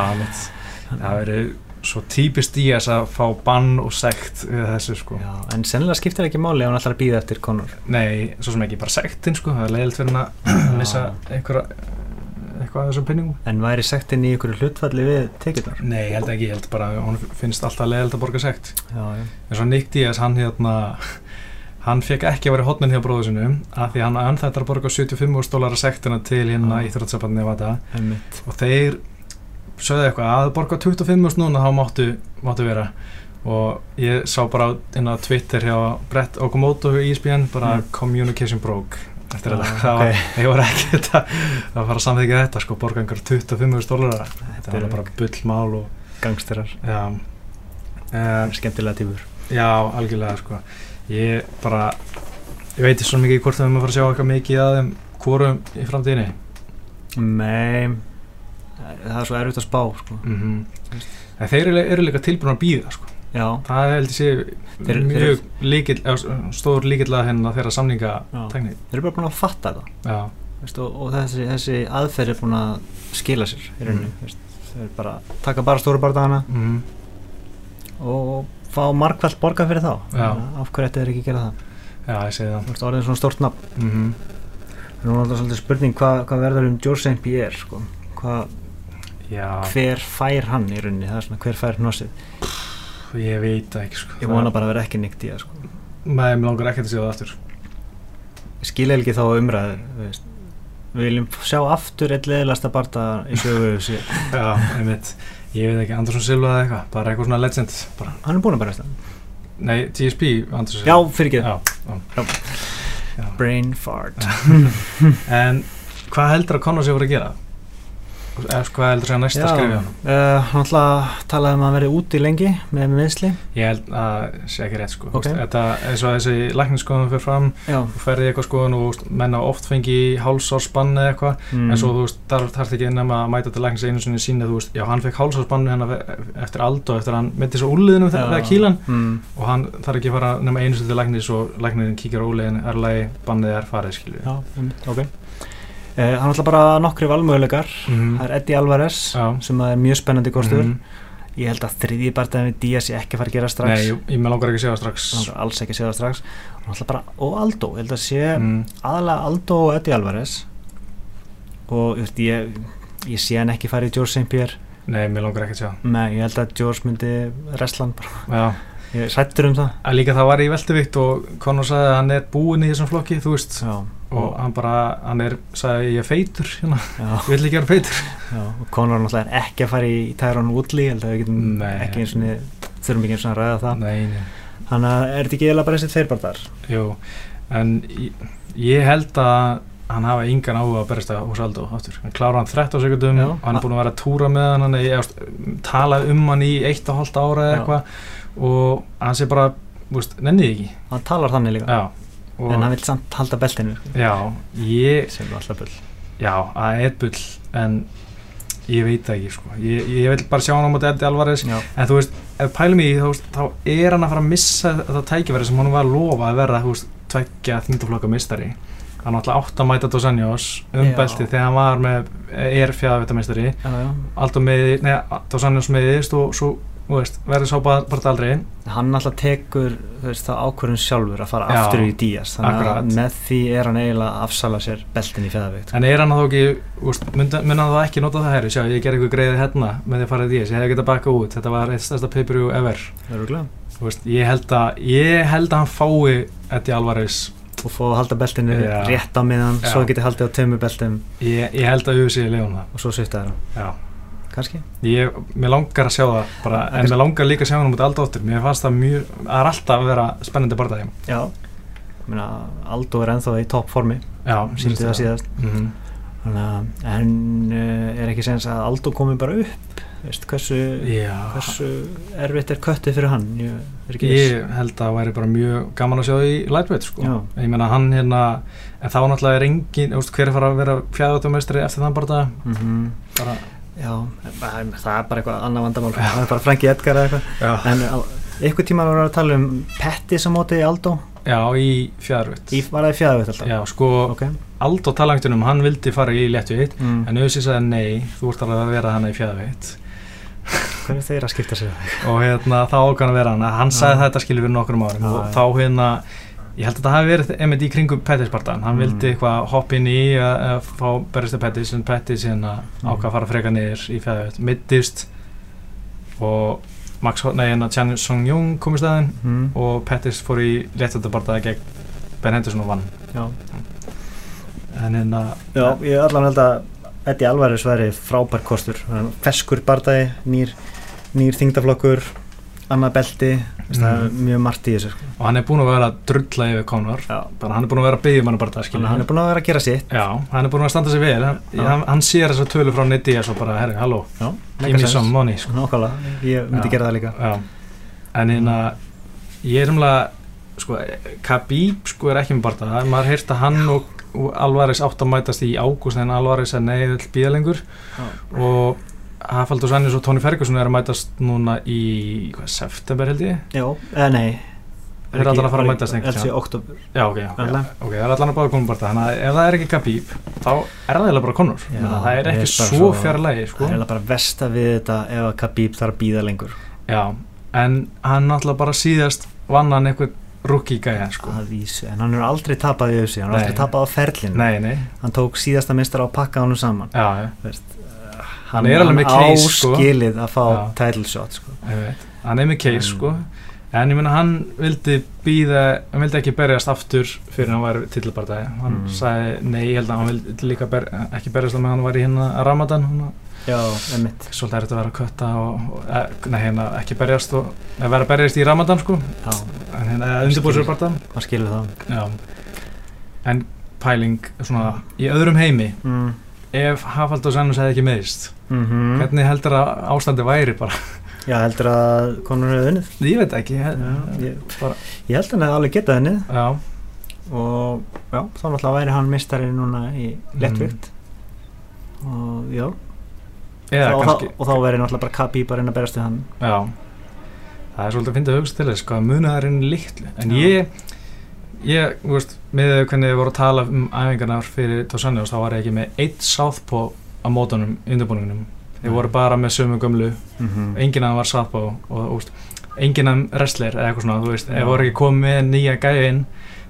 S1: Það verið svo típist í þess að fá bann og sekt við þessu sko.
S2: Já, en sennilega skiptir ekki máli ef hann að býða eftir Conor
S1: Nei, svo sem ekki bara sektin sko. Það er leiðilt fyrir hann að missa einhverja eitthvað af þessum pinningum.
S2: en væri sektin í ykkur hlutfalli við tekjurnar
S1: Nei, ég held ekki, ég held bara að hún finnst alltaf leiðilt að borga sekt. En svo Nick Diaz, hann hérna, hann fekk ekki að vera hotminn hjá bróðu sinu af því hann anþættar að borga 75 dólar sektina til hérna
S2: Já.
S1: íþróttsabandni Nevada
S2: einmitt
S1: og þeir sögðu eitthvað að borga 25 núna þá máttu, máttu vera og ég sá bara á Twitter hjá Brett Okamoto í ESPN bara
S2: Mm.
S1: communication broke eftir
S2: Ah,
S1: þetta, það
S2: ok.
S1: var, ég var ekki þetta, það var að samþykja þetta sko, borga einhver 25 dólarar þetta var bara bullmál og
S2: gangsterar,
S1: uh,
S2: skemmtilega tífur
S1: já, algjörlega sko. Ég bara, ég veit svo mikið hvort það er maður að fara að sjá eitthvað mikið að þeim hvorum í framtíðinni.
S2: Nei, það er svo erfitt að spá sko.
S1: mm en þeir eru, eru líka tilbúin að býða sko
S2: Já,
S1: Það held ég sé
S2: Þeir-
S1: mjög líkil, stór líkilega hérna þeirra samninga
S2: Já.
S1: tekni.
S2: þeir eru bara búin að fatta þetta veist, og, og þessi, þessi aðferð er búin að skila sér í rauninni
S1: Mm.
S2: þeir bara taka bara stóru bardagana
S1: mm,
S2: og fá markvælt borga fyrir þá af hverju ætti þeir ekki að gera það
S1: já, ég segi það.
S2: þú veist, orðin svona stórt nafn
S1: Mm
S2: nú er þetta svolítið spurning hvað, hvað verður um George St. Pierre sko? hvað,
S1: Já,
S2: hver fær hann í rauninni það er svona hver fær hnossið
S1: ég veit það ekki sko.
S2: ég vona bara að vera ekki nýtt í það sko.
S1: Nei, mér langar ekki að sé það aftur.
S2: skilja ekki þá umræðu þú veist. við viljum sjá aftur eitt leðilegasta barda í sögu þessi.
S1: Já, einmitt. Ég veit ekki, Andersson Silva eða eitthvað, bara eitthvað svona legend. Bara.
S2: hann er búin að berast það
S1: Nei, TSP, Andersson
S2: já,
S1: Silva.
S2: fyrir ekki
S1: Já, já. já.
S2: brain fart
S1: En hvað heldur að Conor sé voru að gera? Eða hvað heldur að sé að næsta skrifja hann?
S2: uh, hann alltaf talaði um að hann verði úti lengi með meðsli
S1: Ég held að sé ekki rétt sko.
S2: Ok.
S1: Okay. Þetta eins og þessi lækningsskoðun fyrir fram
S2: já,
S1: þú ferði eitthvað skoðun og þú veist, menn á oft fengi hálsársbann eða eitthvað
S2: mm.
S1: en svo þú veist, þar þarf ekki nema að mæta til læknings einu sinni sína, þú veist, já hann fekk hálsársbann hennar eftir aldo, eftir að hann myndi svo úliðinu
S2: Já.
S1: þegar kílan
S2: mm.
S1: og hann þarf ekki að fara nema einu sinni til læknis og læknirinn kíkir á úliðin, er lægi bannið er farið, skilju
S2: ok uh, hann alltaf bara nokkri valmöguleikar.
S1: Mm
S2: það er Eddie Alvarez
S1: Já.
S2: sem er mjög spennandi kostur.
S1: Mhm.
S2: ég held að þriðji bardaðin við Díaz ég ekki fara að gera strax.
S1: Nei, ég, með langar ekki að segja það strax
S2: langar alls ekki að segja það strax bara, og Aldo, ég held að sé
S1: mm.
S2: aðalega Aldo og Eddie Alvarez. Og ég, ég, ég sé hann ekki fara í George St. Pierre
S1: Nei, mér langar ekki að segja.
S2: Nei, ég held að George myndi reslan bara,
S1: Já,
S2: ég sættur um það.
S1: Að líka það var í veltevikt og Conor sagði að hann er búinn í þessum flokki, þú veist.
S2: Já,
S1: og hann bara, hann er, sagði ég er feitur hérna, ég vil ekki vera feitur.
S2: Já, og Conor náttúrulega er ekki að fara í Tyrone Woodley, held að við getum
S1: Nei.
S2: ekki eins og þurfum ekki eins og að ræða það.
S1: Nei, nei,
S2: þannig að er þetta ekki eiginlega bara þessi tveir bardar
S1: jú en ég, ég held að hann hafa engan áhuga að berist að hús Aldo aftur, hann klára hann 13 sekundum og hann er búin að vera að túra með hann hann er talað um hann í eitt og hálft ára eða eitthvað. Og hann sé bara, veist, nennið ekki.
S2: Hann talar þannig líka.
S1: Já, og,
S2: en hann vil samt halda beltinu
S1: já, ég
S2: sem er alltaf bull
S1: já, það er bull en ég veit það ekki sko. ég, ég vil bara sjá hann á móti Eddie Alvarez
S2: já,
S1: en þú veist, ef pælum í því þá, er hann að fara að missa þetta tækifæri sem hann var að lofa að vera þú veist, tveggja þingdaflokka mistari hann ætla átt að mæta Dos Anjos um
S2: Já.
S1: belti þegar hann var með er fjæðavitameistari
S2: já, já.
S1: Aldo meði, neða, Dos Anjos meðist og svo, verður svo bara, aldrei
S2: hann alltaf tekur veist, það ákvörðun sjálfur að fara
S1: Já,
S2: aftur í Díaz. Þannig
S1: akkurat.
S2: að með því er hann eiginlega að afsala sér beltin í feðavikt
S1: en er hann þá ekki, myndi hann þá ekki nota það herri, sjá, ég ger eitthvað greiði hérna með því að fara í DS, ég hef getað bakka út. Þetta var eitt stærsta pay-per-view ever. Veist, ég held að ég held að hann fái Eddie Alvarez
S2: og fá að halda beltinu
S1: Já.
S2: rétt á miðan svo hann geti haldið á tömmu beltum.
S1: Ég, ég held að UFC leiðum það
S2: og svo svifta hann kannski.
S1: Ég, mér langar að sjá það bara, en mér langar líka að sjá hann út aldrei áttur mér fannst það mjög, það er alltaf að vera spennandi barndagi
S2: já. Meina, Aldo er ennþá í topp formi.
S1: Já,
S2: síndi það síðast.
S1: Mm
S2: Þannig að, en uh, er ekki sens að Aldo komi bara upp? Veist, hversu, hversu erfitt er köttið fyrir hann? Ég
S1: ég held að það væri bara mjög gaman að sjá það í lightweight sko. Ég meina hann hérna en þá náttúrulega er engin, hver er fara að vera fjæðatumestri eftir þann
S2: Mhm.
S1: bara,
S2: Já, það er bara eitthvað annað vandamál. Það er bara Franki Edgar eða eitthvað. En einhvern tíma var að tala um Pettis á móti Aldo.
S1: Já, í fjæðarvitt
S2: í, var það í fjæðaveit alltaf?
S1: Já, sko,
S2: ok.
S1: Aldo talangtunum, hann vildi fara í léttvitt
S2: mm.
S1: en auðvitað sagði nei, þú ert alveg að vera hann í fjæðarvitt
S2: hvernig er þeir að skipta sér? Það?
S1: og hérna þá ákvæm að vera hann hann sagði
S2: Já.
S1: þetta skilur fyrir nokkrum árum.
S2: Já,
S1: og
S2: já.
S1: þá hérna ég held að það hafi verið einmitt í kringum Pettis-partan hann
S2: Mm.
S1: vildi eitthvað hoppa inn í að, að fá berist Pettis en Pettis hérna
S2: Mm.
S1: ákvað að fara freka niður í fjæðaveit mittist og Max, nei, hérna Chan Song Jung kom í staðinn
S2: Mm.
S1: og Pettis fór í léttöldabartaði gegn Ben Henderson og vann
S2: Já.
S1: en hérna
S2: Já, ég allan held að Eddie Alvarez væri frábær kostur feskur bardagi, nýr, nýr þingdaflokkur annað belti, mm. það er mjög margt í þessu sko.
S1: og hann er búinn að vera að drulla yfir bara hann er búinn að vera að byggja mann
S2: Þannig að hann er búin að vera að gera sitt.
S1: Já, hann er búinn að standa sig vel. Hann, hann, hann sér þess að tölu frá Niddi og bara, herri, halló, me some money sko.
S2: Nákvæmlega, ég myndi
S1: Já.
S2: gera það líka.
S1: Já, en hérna ég er umlega sko, Khabib sko er ekki með barða maður heyrst að hann og, og Alvarez átt að mætast í ágúst en Alvarez er nei, vill býða lengur.
S2: Já.
S1: og Hafaldur Svennis og Tony Ferguson er að mætast núna í hvað, september held ég?
S2: Já, eða nei.
S1: Þeir eru allan að fara að mætast einhvern
S2: Elsi
S1: tímann.
S2: oktober
S1: Já, ok, ok,
S2: Alla.
S1: ok, það er allan að báða konum barða þannig að ef það er ekki Khabib þá er það eiginlega bara Conor
S2: Já,
S1: það er ekki
S2: er
S1: svo fjarlægi sko.
S2: Það er eiginlega bara versta við þetta ef að Khabib þarf að býða lengur.
S1: Já, en hann náttúrulega bara síðast vann hann eitthvað rookie gæja sko.
S2: að vísu, en hann er aldrei tapað í þessu hann er aldrei tapað á ferlinu
S1: Nei, nei,
S2: hann tók síðasta mistar á pakka honum saman.
S1: Já, Hann er alveg með case, sko.
S2: áskilið að fá
S1: Já.
S2: title shot sko.
S1: Hann er með case sko. En ég meina hann vildi býða hann vildi ekki berjast aftur fyrir hann var tillabardagi hann
S2: Mm.
S1: sagði nei, ég held að hann vildi líka ber, ekki berjast með hann var í hérna Ramadan hann
S2: já, emitt
S1: svolítið er þetta að vera að kötta og, og e, nei, hérna ekki berjast og vera að berjast í Ramadan sko.
S2: Já,
S1: en hérna undirbúið sér barða
S2: maður skilur það.
S1: Já. En pæling svona í öðrum heimi.
S2: Mm.
S1: ef Hafald og Sannus hefði ekki meðist
S2: Mm
S1: hvernig heldur að ástandi væri bara?
S2: Já, heldur að konur hefur unnið.
S1: Ég veit ekki ég,
S2: Já, ég-
S1: bara,
S2: ég held að hann hefði alveg getað unnið.
S1: Já,
S2: og já, þá náttúrulega væri hann mistari núna í lettvikt. Og já.
S1: Eða
S2: og,
S1: kannski
S2: þá, og þá væri náttúrulega bara Khabib að reyna að berast við hann.
S1: Já. Það er svolítið að finna að hugsa til þess hvað munaðarinn litlu. En ég ég, þú veist, með hvernig við vorum að tala um æfingarnar fyrir Tósanjós þá var ég ekki með eitt southpaw á mótunum í undirbúningunum þeir voru bara með sömu gömlu.
S2: Mm -hmm.
S1: enginn af þeim var southpaw og þú veist, enginn af þeim wrestler eða eitthvað svona, þú veist, ef voru ekki komið með nýja gæði inn.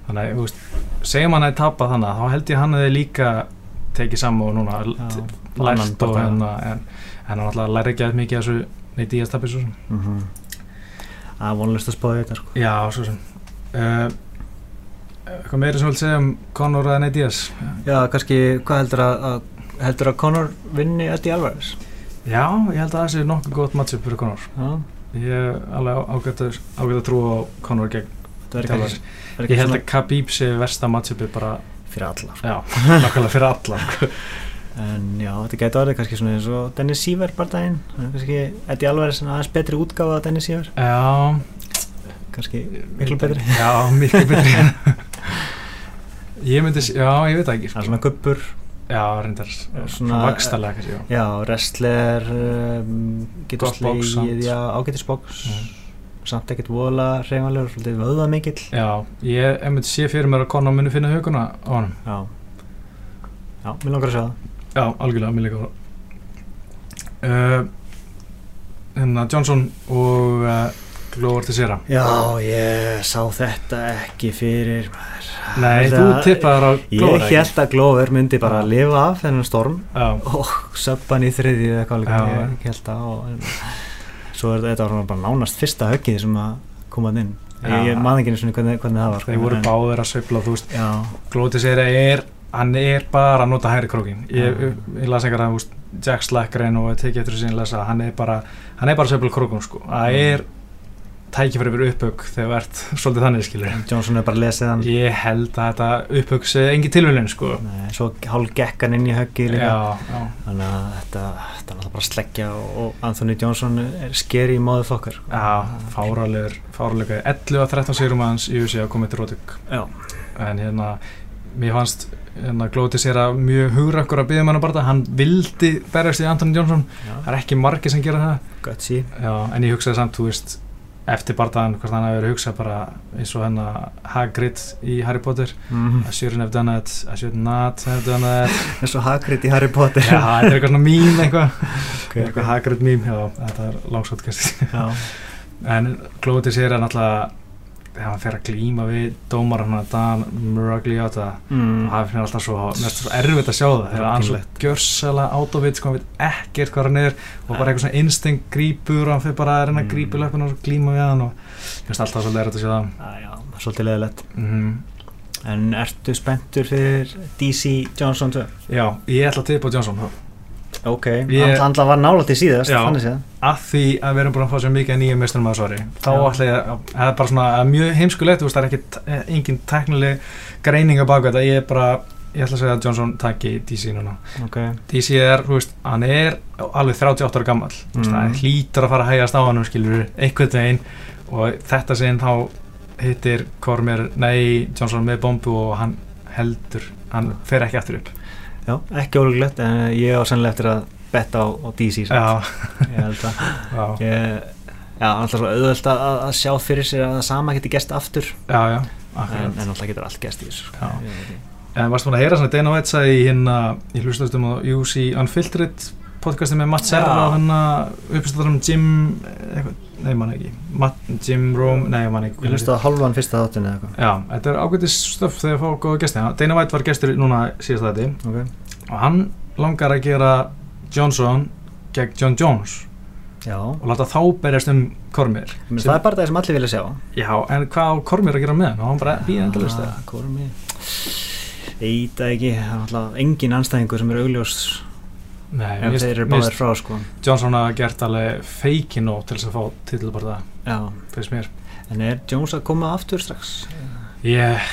S1: Þannig að, þú veist, segjum hann að tappa þannig þá held ég hann hefði líka tekið saman og núna
S2: Já,
S1: lært
S2: annan
S1: og hérna en, en hann alltaf læri ekki að mikið af þessu neitt í að stappi svo sem
S2: Mhm. það er vonlust að spáða þetta sko.
S1: já, svo sem uh, eitthvað meiri sem vil segja um Conor eða Nate Diaz?
S2: Já, kannski, hvað heldur að, að heldur að Conor vinni Eddie Alvarez?
S1: Já, ég held að það sé nokkuð gott matchup fyrir Conor.
S2: Já,
S1: ég er alveg ágætt að, að trúa á Conor gegn
S2: er er
S1: Ég held að Khabib sé versta matchupi bara,
S2: fyrir alla.
S1: Já, nákvæmlega fyrir alla.
S2: En já, þetta gæti orðið kannski svona eins og Dennis Siever bara daginn. Kannski Eddie Alvarez en aðeins betri útgáfa af Dennis Siever
S1: Já,
S2: kannski miklu betri.
S1: Já, miklu betri. Ég myndi, já, ég veit ekki
S2: það er
S1: sko.
S2: svona guppur
S1: Já, reyndar,
S2: Svona-
S1: svona vakstalega kannski, já.
S2: já, wrestler um, getur slegið, já, ágætisbox
S1: Mm.
S2: samt ekkert voðalega reymanlegur, svolítið vöða mikill
S1: Já, ég myndi sé fyrir mér að Conor muni finna huguna á honum.
S2: Já. Já, mér langar að sjá það.
S1: Já, algjörlega, mér líka. Uh, Hérna, Johnson og uh, Glover Teixeira
S2: já, ég sá þetta ekki fyrir maður.
S1: Nei,
S2: Þetta-
S1: þú tippaðar á Glover
S2: ég held að Glover myndi bara
S1: Já.
S2: lifa af þennan storm
S1: Já,
S2: og söppan í þriðju eða hvað líka ég held að og, svo er þetta bara nánast fyrsta höggið sem að koma hann inn.
S1: Já.
S2: ég maður ekki einu svona hvernig, hvernig það var sko,
S1: þeir voru
S2: en-
S1: báðir að sveifla, þú veist.
S2: Já,
S1: Glover Teixeira er, hann er bara að nota hægri krókin Ég, ég las einhver að, Jack Slackren og tekið eftir þessi hann er bara hann er bara að sveifla krókun, sko. Það er tækifæri fyrir upphug þegar þú ert svolítið þannig, skilur
S2: Johnson er bara lesa hann.
S1: Ég held að þetta upphug sé engin tilvölin, sko.
S2: Nei, svo hálf gekk hann inn í
S1: Já, já.
S2: Þannig að þetta, þetta er bara sleggja og, Anthony Johnson er skeri í móðu fokkar
S1: Já, fáralegur, fáralegur 11 að 13 sérum aðeins í USA koma til
S2: Já.
S1: en hérna, mér fannst hérna, glóti sér að mjög hugrakkur að byggja manna bara hann vildi berjast í Anthony Johnson. Það er ekki margir sem gera það.
S2: Gutsy.
S1: Já, en ég hugsaði samt, þú veist eftir bardaðan, hvort hann hafi verið að hugsa bara eins og hennar Hagrid í Harry Potter.
S2: Mm.
S1: I shouldn't have done it, I should not have done it.
S2: Eins og Hagrid í Harry Potter.
S1: Já, þetta er eitthvað svona mím eitthvað.
S2: Okay,
S1: eitthvað Hagrid mím, já, þetta er langsótt. En Glóti sér er náttúrulega hann fer að glíma við dómar hann að Dan Muragliata
S2: mm.
S1: og það finnir alltaf svo, svo erfitt að sjá það þegar hann svo gjörsala átovit sko, hann veit ekkert hvað hann er og bara eitthvað svona instinct grípur og hann fyrir bara að reyna að
S2: Mm.
S1: grípa í löpun og glíma við hann og ég finnst alltaf svo erfitt að sjá það.
S2: Ah, já, svolítið leðilegt
S1: mm
S2: en ertu spenntur fyrir DC Johnson 2?
S1: Já, ég ætla að tippa á Johnson
S2: ok, hann hann var nálægt í síðast
S1: Já.
S2: þannig séð.
S1: Að því að við erum búin að fá svo mikið nýjum meisturum að svari þá ætla ég að, það er bara svona mjög heimskulegt, það er ekki engin teknileg greining að baka þetta. Ég er bara, ég ætla að segja að Johnson taki DC núna.
S2: Ok,
S1: DC er, þú veist, hann er alveg 38 ára gammal mm. Það hlýtur að fara að hægast á hann skilur einhvern veginn. Og þetta sinn þá hittir Kormir, nei, Johnson með bombu og hann heldur hann fer ekki aftur upp
S2: já, ekki ólíklegt en ég á sannlega eftir að betta á, á DC
S1: já,
S2: ég held að ég, já, alltaf svo auðvöld að, að sjá fyrir sér að það sama geti gest aftur
S1: já, já
S2: en,
S1: akkurat.
S2: en alltaf getur allt gest í þessu sko. Ég.
S1: En varstu búin að heyra svona Dana White sagði í hérna, ég hlustastum á UC Unfiltered podcasti með Matt Serra og hann uppstættar um Jim eitthvað, nei mann ekki. Matt, Jim Rome, nei mann ekki
S2: ég hlusta á hálfan fyrsta þáttun eða eitthvað.
S1: Já, þetta er ágætis stöf þegar fá góða gesti. Dana White var gestur núna síðast þetta
S2: okay.
S1: og hann langar að gera Johnson gegn John Jones.
S2: Já,
S1: og láta þá berjast um Kormir
S2: Men það er bara það sem allir vilja sjá.
S1: Já, en hvað á Kormir að gera með? Hann? Hann bara býða endalist
S2: Ah, Kormi Ég veit það ekki, það er alltaf engin anstæðingur sem er augljós
S1: Nei,
S2: ef þeir eru báðir frá sko
S1: Johnson hafa gert alveg feiki nóg til þess að fá mér
S2: en er Jones að koma aftur strax?
S1: ég,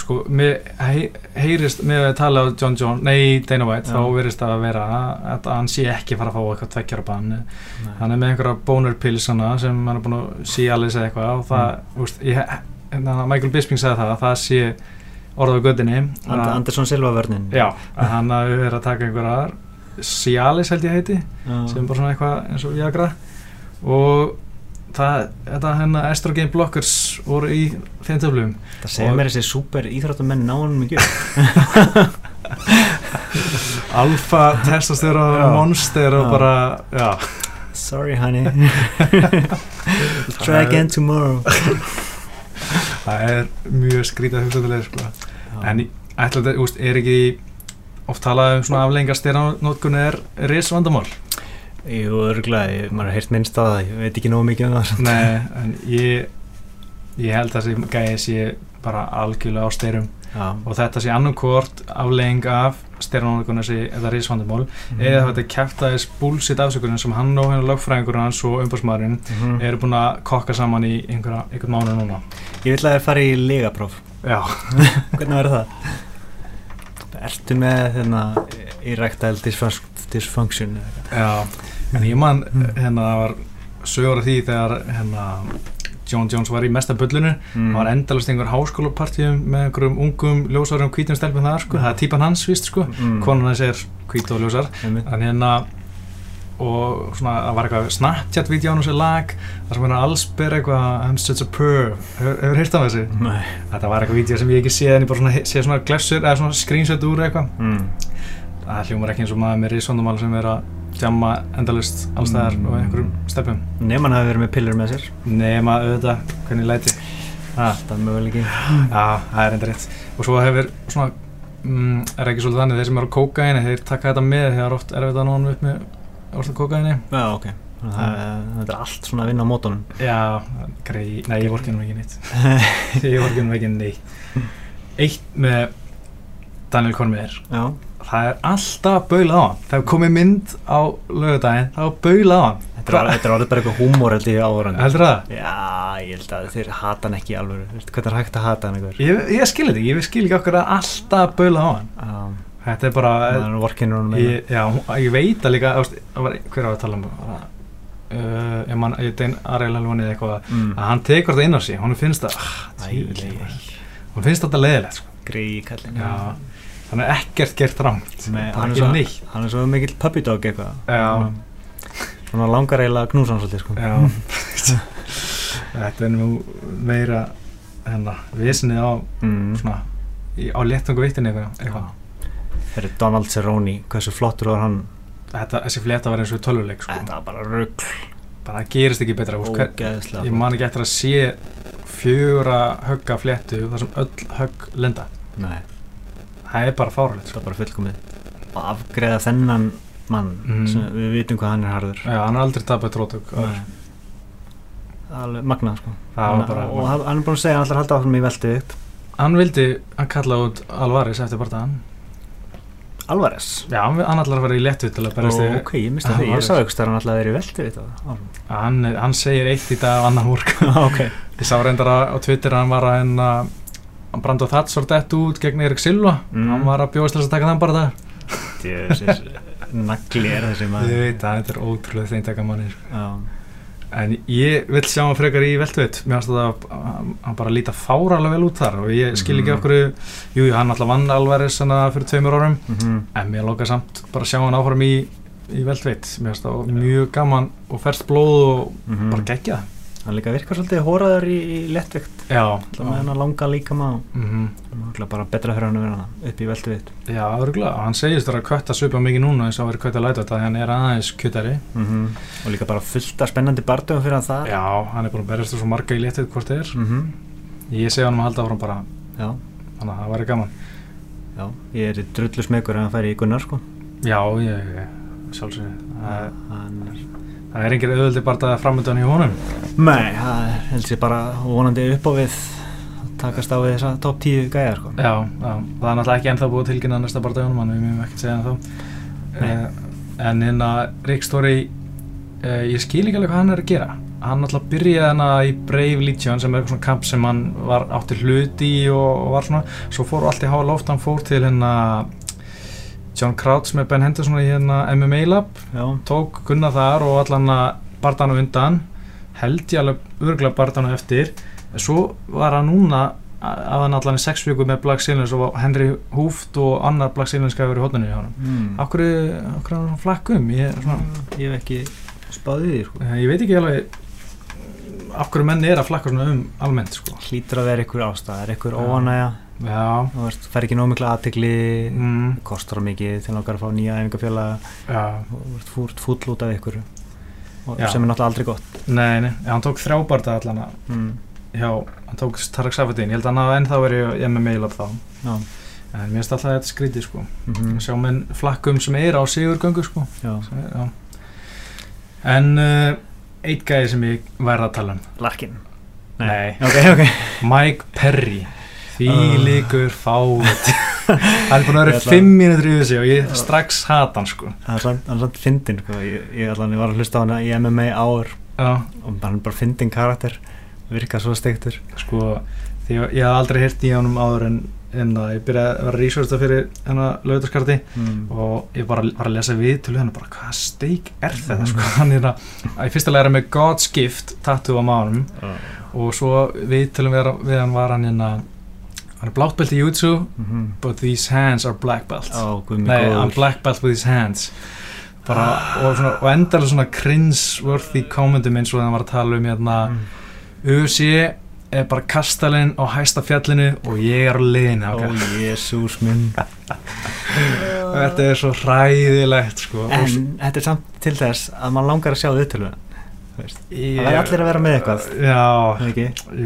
S1: sko, mér hei, heyrist með að tala á John Jones nei, Dana White,
S2: Já.
S1: þá verist það að vera að hann sé ekki fara að fá eitthvað tveggjara bann hann er með einhverja hana, sem hann er búin að sé alveg segja eitthvað og það, mm. úst, ég, hérna, Michael Bisping sagði það að það sé orðað á gödinni
S2: And, Anderson Silva vörnin
S1: já, hann hafi verið að taka einhverjar Cialis held ég heiti
S2: Já.
S1: sem er bara svona eitthvað eins og Viagra og það, þetta hennar estrogen blockers voru í þeim töflum
S2: Það segir mér þessi super íþróttamenn náunum ekki upp
S1: alfa testosterone
S2: Já.
S1: monster og
S2: Já.
S1: bara já,
S2: Sorry honey We'll try again tomorrow
S1: það er mjög skrítið hugsaðulegir sko. en ég ætla þetta, úst, er ekki oft talað um svona aflengar styrnótkun er ris vandamál
S2: Jú, örgulega, maður har heyrt minnst á það ég veit ekki nógu mikið um það
S1: Nei, en ég ég held að þessi gæði sé bara algjörlega á styrum
S2: Já,
S1: og þetta sé annarkort aflegging af styrnónleikun þessi eða risvandamál
S2: Mhm.
S1: eða þetta kæftæðis bullshit afsökunin sem hann og hennar lögfræðingur hans og umbásmaðurinn
S2: Mhm.
S1: eru búin að kokka saman í einhverja, einhvern mánu núna.
S2: Ég vil að þér fara í legapróf
S1: Já,
S2: Hvernig verður það? Ertu með hérna erectile dysfunc- dysfunction
S1: já en ég man hérna það var sögur af því þegar hérna John Jones var í mesta bullinu.
S2: Mm.
S1: það var endalast einhver háskólapartíum með einhverjum ungum ljósarum hvítum stelpum þar sko, það er típan hans vist sko.
S2: Mm.
S1: konan hans er hvít og ljósar en hérna og svona það var eitthvað Snapchat-vídeó á þessu lag þar sem hann er alls bera eitthvað I'm such a perv, hefur, hýrt af þessu?
S2: Nei.
S1: Þetta var eitthvað vídeo sem ég ekki séð en ég bara svona, séð svona glefsur eða svona screenshot úr eitthvað.
S2: Mm.
S1: það hljómar ekki eins og maður með risvandumál sem er að jamma endalust allstæðar
S2: Mm.
S1: og einhverjum stefnum
S2: Nefn hann hafi verið með pillur með sér.
S1: Nema auðvitað hvernig læti. Ha,
S2: Það er möguleiki.
S1: Já, það er enda rétt. Og svo hefur svona mm, er ekki svolítið þannig þeir sem eru á kókaini þeir taka þetta með þegar oft erfitt að nóna upp með orðið kókaini
S2: Já, ok. Þannig að það- Þetta er allt svona að vinna á mótunum.
S1: Já, grei, nei ég vorkinn ekki neitt. Ég vorkinn ekki neitt. Eitt með Daniel
S2: Já.
S1: það er alltaf baulað á hann. Þegar komið mynd á lögudaginn þá er baulað á hann.
S2: Þetta er, er orðið bara eitthvað ég áhverjandi
S1: heldur það?
S2: Já, ég held að þeir hata hann ekki Veistu Hvernig er hægt að hata hann einhver?
S1: Ég, ég skil þetta, ekki, ég skil ekki okkur að alltaf baulað á hann.
S2: Um,
S1: þetta er bara
S2: er
S1: ég, já, ég veit að líka ást, var, hver á að tala um uh, ég man, ég dein Ariel Helvanið eitthvað
S2: mm.
S1: að hann tekur þetta inn á sig. Hún finnst það ah, hún finnst þetta leðilegt sko. Þannig að ekkert gert rámt
S2: hann,
S1: er
S2: svo, er svo mikill puppy dog eitthvað. Svona- Svona langar eiginlega að knúsa hann svolítið sko.
S1: Þetta er nú meira hérna, visinni á
S2: mm.
S1: svona, í, á léttungu vittinni eitthvað,
S2: eru Donald Cerrone, hversu flottur var hann?
S1: Þetta, þessi fleta var eins og töluleik sko.
S2: Þetta var bara rugg
S1: bara það gerist ekki betra
S2: Ógeðslega
S1: ég man ekki eftir að sé fjögra högga fléttu þar sem öll högg lenda.
S2: Nei,
S1: það er bara fáralegt
S2: það
S1: sko.
S2: er bara fullkomið. Og afgreða þennan mann
S1: Mhm.
S2: sem við vitum hvað hann er harður.
S1: Já, hann er aldrei tapað trótök.
S2: Alveg magnað sko.
S1: Það var
S2: Hann-
S1: bara-
S2: Og hann hann er búin að segja að hann ætlar að halda áfram í veldu upp.
S1: Hann vildi, hann kallaði út Alvaris eftir bardaðan
S2: Alvarez.
S1: Já, hann, hann ætlar að vera í léttu til að berast
S2: Ó, Ok, ég misti því, ég sá að hann ætlaði að vera í upp
S1: hann, hann segir eitt í dag og annan múrk
S2: Ok.
S1: Ég sá reyndar á Twitter hann var að hann brand á það svo dett út gegn Erik Silva.
S2: Mm.
S1: hann var að bjóðast til að taka þann bara það
S2: Nagli er þessi
S1: ég
S2: maður
S1: veit að þetta er ótrúlega þeim taka manni sko.
S2: Já
S1: en ég vil sjá hann frekar í veltveit. Mér finnst þetta að hann bara líta fáralega vel út þar og ég skil ekki okkur jú, jú, hann alltaf vann sanna fyrir tveimur árum.
S2: Mhm.
S1: en mér lókar samt bara sjá hann áfram í, í veltveit. Mér finnst það mjög gaman og ferskt blóð og
S2: Mhm.
S1: bara gegja
S2: Hann líka virkar svolítið hóraður í, í lettvikt
S1: það já,
S2: Það með hann langa líka maður.
S1: Mm
S2: Mjögulega bara betra fyrir hann að vera hana upp í veldu vitt
S1: já, örgulega, hann segist að kötta svipa mikið núna eins og að vera kötta lætu þetta hann er aðeins kuttari.
S2: -hmm. Og líka bara fullt af spennandi bardöfum fyrir hann það
S1: já, hann er búin að berjast svo marga í léttið hvort þið er.
S2: Mm
S1: ég segi hann að halda áfram bara.
S2: Já,
S1: þannig að það væri gaman.
S2: Já. Ég er drullu smegur ef hann færi í Gunnar sko.
S1: Já, ég, ég sjálfsög það,
S2: Hann er
S1: það er engin auðvöldi bara framöndan í honum
S2: Nei, það er held sér bara vonandi upp á við að takast á við þessa top 10 gæjar sko.
S1: já, já, það er náttúrulega ekki ennþá búið tilkynna næsta bara dagunum, hann við mjögum ekki segja ennþá
S2: Nei.
S1: uh, en hérna Rick Story uh, ég skil ekki alveg hvað hann er að gera hann náttúrulega byrjaði hana í Brave Legion sem er eitthvað svona kamp sem hann var átti hluti í og, og var svona svo fór allt í háa loft, hann fór til hérna John Crouch með Ben Henderson í hérna MMA Lab
S2: Já,
S1: tók Gunnar þar og allan að bardanu undan held ég alveg örgulega bardanu eftir en svo var hann núna að hann allan í sex viku með Black Silence og Henry Hooft og annar Black Silence verið í hóttunni í honum
S2: mm.
S1: Akkur er hann flakkum ég, svona,
S2: ég hef ekki spáðið því sko.
S1: ég veit ekki alveg af hverju menn er að flakka svona um almennt sko.
S2: Hlýtur að vera ykkur ástæð, er ykkur
S1: Já. Já.
S2: Þú veist, fær ekki nóg mikla aðtegli
S1: mm,
S2: kostar mikið til að fá nýja æfingafélag
S1: já,
S2: Þú fúrt fúll út af ykkur. Sem er náttúrulega aldrei gott.
S1: Nei, nei, hann tók þrjábarda allan að
S2: mm.
S1: já, hann tók Tarek Safedin ég held að hann ennþá verið í MMA Lab þá.
S2: Já,
S1: en mér finnst alltaf þetta skrítið sko.
S2: Mm
S1: sjá menn flakkum sem er á sigurgöngu sko. Er, já. en uh, eitt gæði sem ég væri að tala um.
S2: Larkin.
S1: Nei.
S2: Ok, ok.
S1: Mike Perry því
S2: Ah.
S1: líkur fát hann er búin að vera fimm mínútur í þessi og ég strax hata hann sko.
S2: Hann er samt- hann samt fyndin sko. ég, ég, allan, ég var að hlusta á hana í MMA áður
S1: já,
S2: og hann er bara fyndin karakter. Virka svo steiktur
S1: sko því ég, ég haf aldrei hirt í honum áður en, en að ég byrjaði að vera researcha fyrir hennar lögutaskarti
S2: mm.
S1: og ég bara var að lesa við til hennar bara hvað steik er þetta?
S2: Mhm.
S1: sko hann er að, að ég fyrst að læra með God's Gift tattoo á mánum og svo við til hann var hann hérna hann er blátt belt í YouTube
S2: mm -hmm.
S1: but these hands are black belt
S2: mig
S1: Nei. I'm black belt with his hands bara, og, svona, og endalega svona cringe-worthy kommentum eins og það var að tala um hérna,
S2: Mm.
S1: UFC er bara kastalinn á hæsta fjallinu og ég er á liðinu
S2: Ó,
S1: okay?
S2: jésús minn
S1: þetta er svo hræðilegt sko.
S2: En þetta er samt til þess að mann langar að sjá þau
S1: Ég-
S2: það er allir að vera með eitthvað.
S1: já,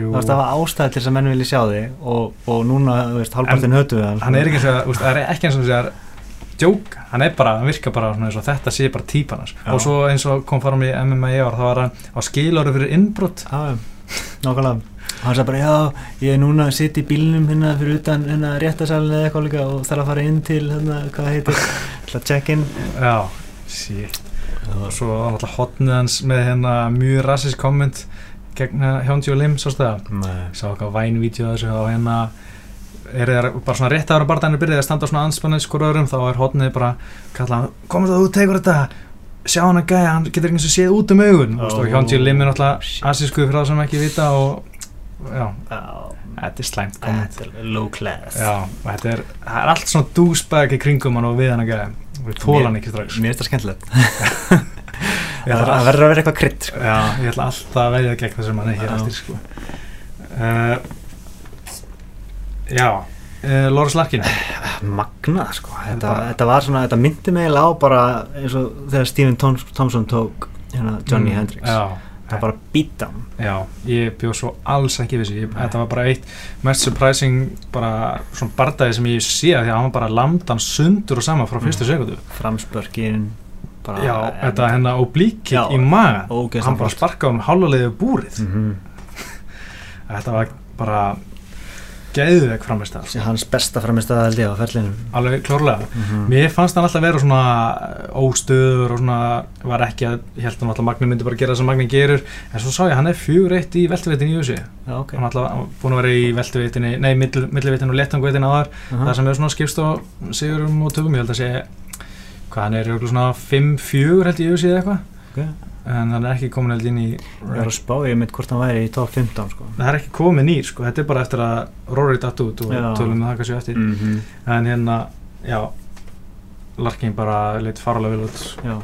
S2: Það að hafa ástæði til þess að menn vilja sjá þig og, og núna, þú veist, hálfpartin hötu við hann
S1: hann er ekki eins og það er ekki eins og það er djók, hann er bara, hann virkar bara svona eins og þetta sé bara típan hans. Og svo eins og kom fram í MMA í ár þá var hann á skilóru fyrir
S2: já, nákvæmlega. Hann sagði bara, já, ég er núna að sitja í bílnum hérna fyrir utan hérna réttasalinn eða eitthvað líka og þarf að fara inn til hérna, hvað heitir, ætla að check in.
S1: Já, shit og svo var alltaf hotnið hans með hérna mjög rassist komment gegn Hjóndi og Lim,
S2: Nei.
S1: ég sá eitthvað vænvídeó þessu og hérna er það bara svona rétt ára barndænir byrjaði að standa svona anspannið skur öðrum þá er hotnið bara kallað komur það, þú tegur þetta sjá hann að gæja, hann getur ekki eins og séð út um augun. Oh, og Hjóndi og Lim er
S2: shit.
S1: asísku fyrir það sem ekki vita og já, þetta er slæmt komment
S2: low class.
S1: Já, þetta er, er allt svona dúsbæk í kringum hann og við hann að gæja hann ekki strax.
S2: Mér finnst það skemmtilegt. Það verður að vera eitthvað krydd sko.
S1: Já, ég ætla alltaf að veðja gegn þessum manni hér eftir sko. uh, Já uh, Loris Larkin.
S2: Magnað sko. Þetta, þetta var svona, þetta myndi mig eiginlega á bara eins og þegar Stephen Thompson tók hérna, Johnny
S1: Mm,
S2: Hendricks
S1: Já,
S2: það bara býta hann.
S1: Já, ég bjóð svo alls ekki við þessu. Þetta var bara eitt mest surprising bara svona bardagi sem ég sé því að hann bara lamdan sundur og saman frá fyrstu
S2: Mm.
S1: sekundu
S2: framspörkin bara,
S1: Já, þetta hennar oblíkik í maga. Hann bara sparkaði um hálfulegðu búrið.
S2: Mm
S1: Þetta var bara geðveg framist það
S2: hans besta framistöða held ég á ferlinum.
S1: Alveg klárlega.
S2: Mm
S1: Mér fannst hann alltaf vera svona óstöður og svona var ekki að, ég held hann alltaf Magni myndi bara gera það sem Magni gerur en svo sá ég hann er fjögur eitt í veltuvitin í USA
S2: Já, ok.
S1: Hann alltaf búin að vera í veltuvitinni, nei millivitin og letangvitin áðar
S2: Aha.
S1: það sem er svona skipst á sigurum og tökum ég held að sé hvað hann er svona 5-4 held ég í USA eða eitthvað.
S2: Ok.
S1: En hann er ekki komin held inn í
S2: Ég var að spá ég mitt hvort hann væri í top 15 sko.
S1: Það er ekki komin nýr sko, þetta er bara eftir að Rory datt út og
S2: Já.
S1: tölum það kannski eftir.
S2: Mm -hmm.
S1: en hérna, já Larkin bara leitt faralega vel út.
S2: Já,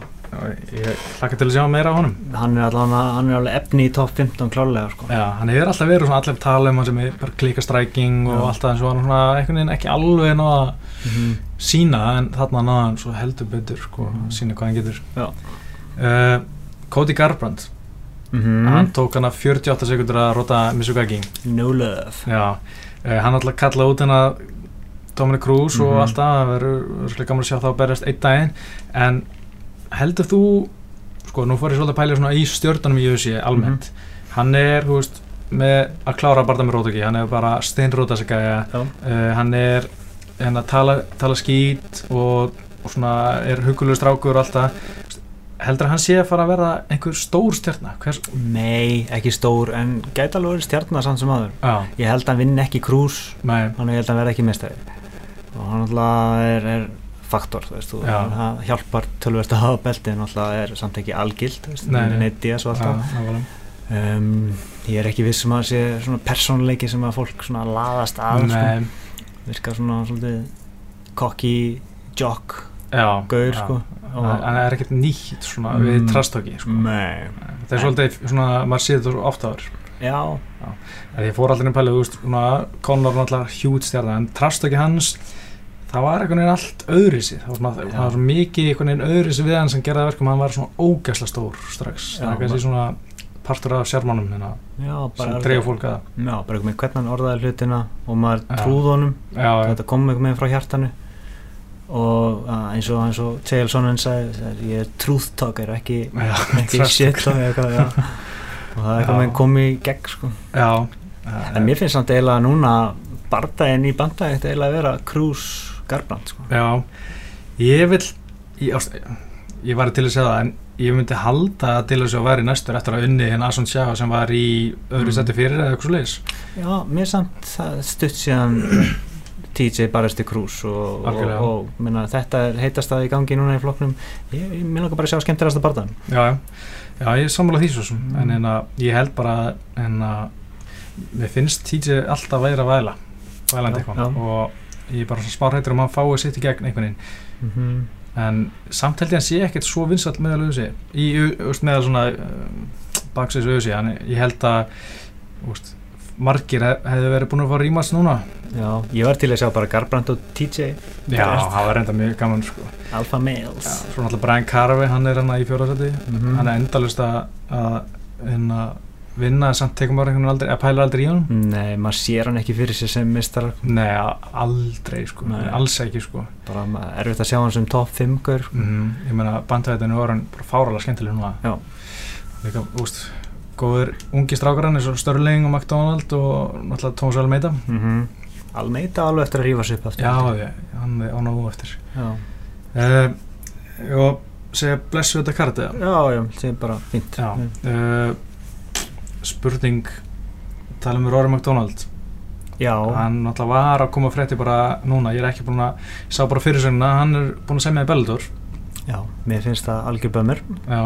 S1: ég hlakka til að sjá meira á honum.
S2: Hann er hann er alveg efni í top 15 klálega sko.
S1: Já, hann hefur alltaf verið svona allir tala um hann sem er bara klíkastræking og allt það en svo hann svona einhvern veginn ekki alveg náða að
S2: mm
S1: sína en þarna náða hann svo heldur betur sko,
S2: Mhm.
S1: sína hvað hann getur. Uh, Cody Garbrandt.
S2: -hmm.
S1: hann tók hann að 48 sekundur að rota Mizugaki
S2: No love.
S1: Já, uh, hann alltaf kallaði út hennar Dominic Cruz og
S2: Mhm.
S1: allt það það verður gaman að sjá það að berjast einn daginn. En heldur þú sko, nú fór ég svolítið að pæla í stjörnunum í UFC almennt, hann er, þú veist með að klára bara með rótöki, hann er bara steinróta sig
S2: Já.
S1: uh, hann er hann að tala, tala skít og, og svona er hugulegu strákur og allt það, heldur að hann sé að fara að verða einhver stór stjörna hvers,
S2: Nei, ekki stór en gæti alveg verið stjarnar sann sem aður
S1: já,
S2: Ég held að hann vinn ekki krús
S1: nei,
S2: hann ég held að hann verði ekki mestari og hann alltaf er, er faktor veist,
S1: Já.
S2: það hjálpar tölvert að hafa belti en alltaf er samt ekki algild
S1: Nei, nei.
S2: neitt días og
S1: já,
S2: alltaf
S1: nákvæmlega.
S2: um, ég er ekki viss um að sé svona persónleiki sem að fólk svona laðast að sko.
S1: nei,
S2: virkar svona svolítið kokki jock
S1: já,
S2: gaur
S1: já.
S2: sko
S1: hann er ekkert nýtt svona
S2: Mm.
S1: við trastöki sko.
S2: Nei.
S1: það er svolítið svona, maður séð þetta ofta áður
S2: Já,
S1: að ég fór allir inn pælið, þú veist, svona Conor var náttúrulega hjút stjarnar, en trastöki hans það var einhvern veginn allt öðrisi það var, svona, það var svo mikið einhvern veginn öðrisi við hann sem gerði verkum hann var svona ógæsla stór strax,
S2: Já,
S1: það er kannski svona partur af sjármánum hérna,
S2: já
S1: sem dreifur fólk að
S2: Já, bara einhvern veginn hvernig hann orðaði hlutina og maður
S1: Já.
S2: trúð honum
S1: já,
S2: þetta kom einhvern veginn frá hjartanu og að, eins og eins og Chael Sonnen sagði, ég er truth talker ekki, ekki shit
S1: talker.
S2: eitthvað, og það er einhvern veginn komið í gegn sko.
S1: já,
S2: en mér finnst samt eiginlega núna bardaginn í bandaginn þetta eiginlega að vera Krús Garbrand sko.
S1: Já, ég vil ég, ég var til að segja það en ég myndi halda að til þess að væri næstur eftir að unni hérna Ason Sjá sem var í öðru
S2: Mm.
S1: seti fyrir eða eitthvað svo leiðis
S2: Já, mér samt stutt síðan TJ barðist í Krús og, og, og minna, þetta heitast að í gangi núna í flokknum. Ég, ég mér langar bara að sjá skemmtilegasta bardagann.
S1: Já, já, ég er sammála því svo sem
S2: Mm.
S1: en en að ég held bara en að mér finnst TJ alltaf að vera að væla vælandi eitthvað. og ég er bara svona spárhættur um að fái sitt í gegn einhvern veginn.
S2: Mm -hmm.
S1: en samt held ég að sé ekkert svo vinsall meðal auðvisi í au- veist, meðal svona um, baksins auðvisi en ég held að úst, margir hef, hefði verið búin að fá rýmast núna.
S2: Já, ég var til að sjá bara Garbrand og TJ
S1: Já, það var reynda mjög gaman sko.
S2: Alpha Males.
S1: Já, Svo náttúrulega Brian Carvey, hann er hann í fjórðarsæti
S2: Mhm.
S1: hann er endalust að að hérna, vinna samt tekum bara einhvern aldrei að pæla aldrei í honum.
S2: Nei, maður sér hann ekki fyrir sér sem mistar
S1: Nei, aldrei sko,
S2: Nei.
S1: alls ekki sko.
S2: Bara erfitt að sjá hann sem top 5 gaur
S1: mm Ég meina, bandvæðinu var hann bara fáralega skemmtileg núna.
S2: Já.
S1: Líka, úst, góður ungi strákar hann eins og Störling og McDonald og náttúrulega Thomas Almeida.
S2: Mm -hmm. Almeida alveg eftir að rífa sig upp aftur.
S1: Já, ég, hann er ánægðu eftir.
S2: Já,
S1: uh, Og segja blessu þetta kartið
S2: já, já er bara fínt.
S1: Já, uh, spurning tala um Rory McDonald.
S2: Já,
S1: hann náttúrulega var að koma frétti bara núna, ég er ekki búin að ég sá bara fyrirsögnuna, hann er búin að semja í Bellator.
S2: Já, mér finnst það algjör bömmur.
S1: Já,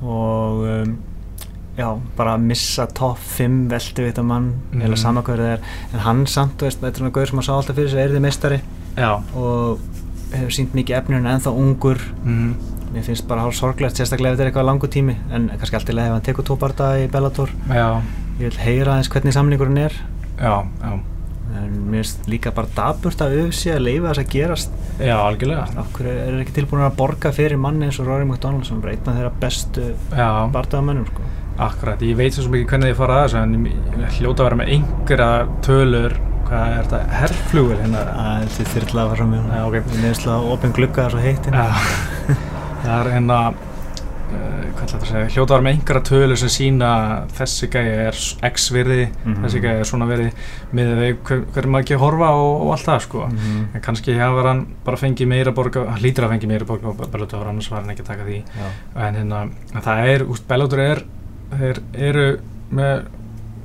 S2: og um, já, bara að missa top 5 veldu við þetta mann
S1: Mhm.
S2: eða sama hverju það er. En hann samt, veist, þetta er svona gaur sem að sá alltaf fyrir sig er þið meistari.
S1: Já.
S2: Og hefur sínt mikið efni en ennþá ungur.
S1: Mm,
S2: mér finnst bara hálf sorglegt, sérstaklega ef þetta er eitthvað langu tími. En kannski alltaf ef hann tekur tóparta í Bellator.
S1: Já,
S2: ég vil heyra aðeins hvernig samningurinn er. En mér finnst líka bara daburt af öfsi að leifa þess að gerast.
S1: Já, algjörlega.
S2: Hverju er þeir ekki tilbúin að borga fyrir manni eins og Rory McDonald sem er einn af þeirra bestu
S1: já,
S2: bardagamennum sko.
S1: Akkurat, ég veit svo mikið hvernig ég fara að þessu en ég hljóta að vera með einhverja tölur hvað er þetta, herrflugur hérna
S2: að þetta er þyrla að fara með
S1: Já, ok.
S2: við neðslu að opin glugga það svo heitt hérna.
S1: Það er hérna uh, hvað ætla þetta að segja, hljóta var með einhverja tölu sem sína þessi gæi er x virði,
S2: Mhm.
S1: þessi gæi er svona virði með við hver, hver maður ekki að horfa og, og allt það sko
S2: Mhm.
S1: en kannski hefur hann bara fengið meira borga hann hlýtur að fengið meira borga og Bellator annars var hann ekki að taka því
S2: Já.
S1: en hérna, það er, úst, Bellator er þeir eru með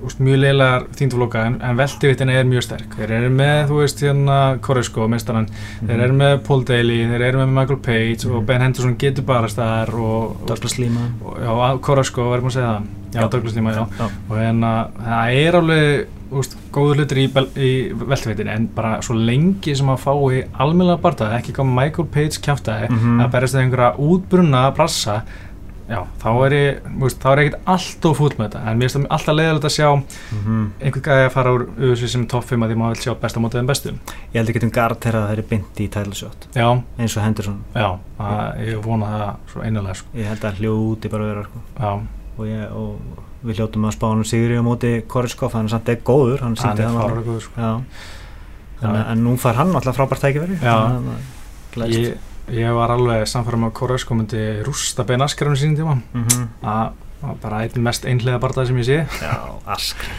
S1: úst, mjög leilar þýndflokka en, en veltivittin er mjög sterk þeir eru með, þú veist, hérna Koresko, mistarann þeir eru með Paul Daly, þeir eru með Michael Page og
S2: Mhm.
S1: Ben Henderson getur bara staðar og,
S2: Douglas Lima
S1: og já, Koresko, verðum að segja það já,
S2: Já.
S1: Douglas Lima, já
S2: Já.
S1: og hérna, það er alveg úst, góður hlutir í, í veltivittin en bara svo lengi sem að fái almennilega bardaði, ekki koma Michael Page kjátaði
S2: Mhm.
S1: að berast þegar einhverja útbrunna brassa já, þá er ég, veist, þá er ég ekkert alltof fúll með þetta, en mér finnst það alltaf leiðilegt að sjá
S2: Mhm.
S1: einhver gæði að fara úr USA sem topp 5 að því maður vil sjá besta mótið en bestu
S2: ég held ekki um garantera að það er byndi í
S1: já,
S2: eins og Henderson
S1: já, að, ég vona það svo einalega sko.
S2: ég held að hljóti bara vera sko.
S1: já,
S2: og, ég, og við hljótum að spána Sigri á móti Korskov, hann samt er góður hann sýndi
S1: er
S2: hann
S1: fara
S2: alveg.
S1: góður sko.
S2: Já. En, en nú fær hann alltaf frábært tækifæri
S1: ég, ég var alveg samfæra með að Koresko myndi rústa Ben Askarun sínum tíma.
S2: Mhm.
S1: að að bara einn mest einhlega bardaði sem ég sé.
S2: Já, askr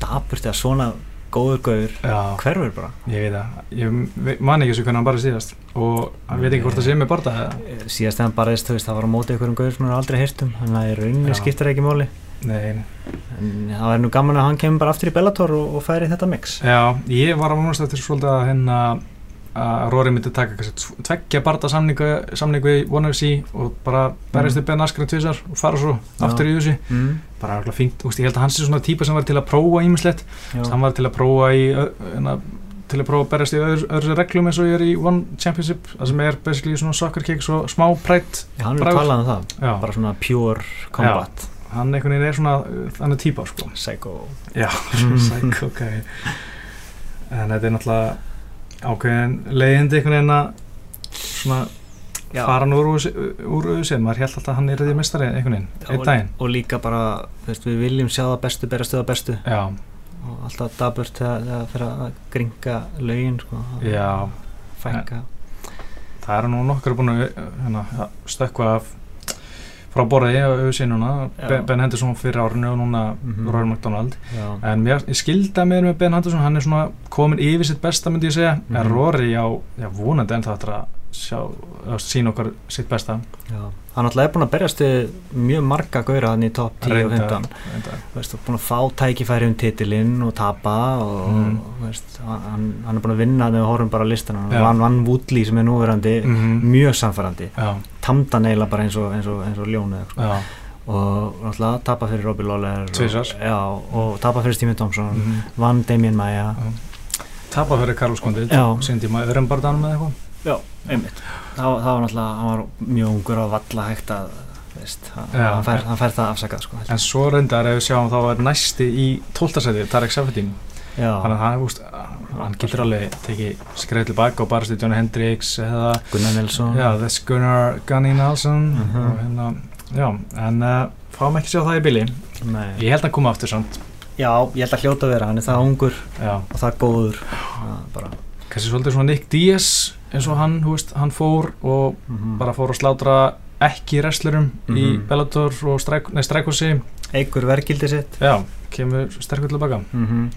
S2: Daburt eða svona góður gauður Hverfur bara.
S1: Ég veit það. Ég man ekki þessu hvernig hann bara síðast. Og hann veit ekki hvort það sé með bardaði
S2: Síðast þegar hann barðist, það var á móti einhverjum gauður sem hann aldrei heyrt um Þannig að í rauninni skiptir ekki máli.
S1: Nei,
S2: En það er nú gaman að hann kemur bara aftur í Bellator og, og færi þetta mix.
S1: Já, ég var svolítið að að Rory myndi taka kannski tv- tveggja barða samningu, í One FC og bara berjast
S2: Mm.
S1: upp Ben Askren tvisar og fara svo
S2: Já.
S1: aftur í þessu.
S2: Mm.
S1: bara alveg fínt, úst, ég held að hann sé svona típa sem var til að prófa ímislegt, hann var til að prófa í ö- hérna, til að prófa að berjast í öðru, öðru reglum eins og ég er í One Championship það sem er basically svona soccer kick svo smá prætt,
S2: Já, hann er
S1: Bragur.
S2: talað um það.
S1: Já,
S2: Bara svona pure combat.
S1: Hann einhvern veginn er svona uh, þannig típa sko.
S2: Psycho.
S1: Já, psycho guy En þetta er náttúrulega ákveðin leiðindi einhvern veginn að svona
S2: Já.
S1: fara hann úr auðvitað, maður held alltaf að hann er því mestari einhvern veginn, einn daginn.
S2: og líka bara, veist, við viljum sjá það bestu berast það bestu.
S1: Já,
S2: og alltaf daburt þegar fyrir að gringa lögin sko,
S1: já,
S2: fænka
S1: það er nú nokkur búin að hérna, að stökkva af frá borði
S2: Já.
S1: Ben, Henderson fyrir árinu og núna
S2: Mhm.
S1: Rory McDonald
S2: Já,
S1: en mér, ég skilda mér með Ben Henderson hann er svona komin yfir sitt besta myndi ég segja
S2: Mhm.
S1: en Rory á, já vonandi en það að sjá, að sína okkar sitt besta
S2: já. Hann alltaf er búin að berjast mjög marga gauðra hann í topp 10 og 15
S1: reyndar.
S2: veist, búin að fá tækifæri um titilinn og tapa og
S1: Mhm.
S2: veist, hann, hann er búin að vinna þegar við horfum bara listan hann
S1: Já.
S2: vann vann Woodley sem er núverandi
S1: Mhm.
S2: mjög samfærandi
S1: já,
S2: tamda neila bara eins og, eins og, eins og ljónu sko.
S1: já,
S2: og náttúrulega tapa fyrir Robbie Lawler og, já, og tapa fyrir Stephen Thompson
S1: Mhm.
S2: vann Damien Maia
S1: tapa fyrir Karl
S2: Já.
S1: síndi maður öðrum barðanum með eitthvað
S2: já, einmitt það, það var náttúrulega, hann var mjög ungur og valla hægt að veist, hann,
S1: Já.
S2: hann, fær, hann fær það afsakað sko,
S1: en svo reyndar ef við sjáum þá er næsti í 12. seti Tarek Safetin
S2: já,
S1: þannig að hann, úst, hann getur alveg tekið skreið tilbaka og barast í Johnny Hendricks eða
S2: Gunnar Nelson
S1: já, þess Gunnar Gunny Nelson
S2: Mhm.
S1: og hérna, já, en uh, fáum ekki sjá það í bili
S2: Nei.
S1: ég held að hann koma aftur samt
S2: já, ég held að hljóta vera, hann er það ungur
S1: já,
S2: og það góður Já, bara,
S1: kannski svolítið svona Nick Diaz eins og hann, hú veist, hann fór og
S2: mhm.
S1: bara fór að slátra ekki wrestlerum í
S2: Mhm.
S1: Bellator og Strækossi
S2: eigur verkildi sitt
S1: já, kemur sterkur tilbaka
S2: mm -hmm.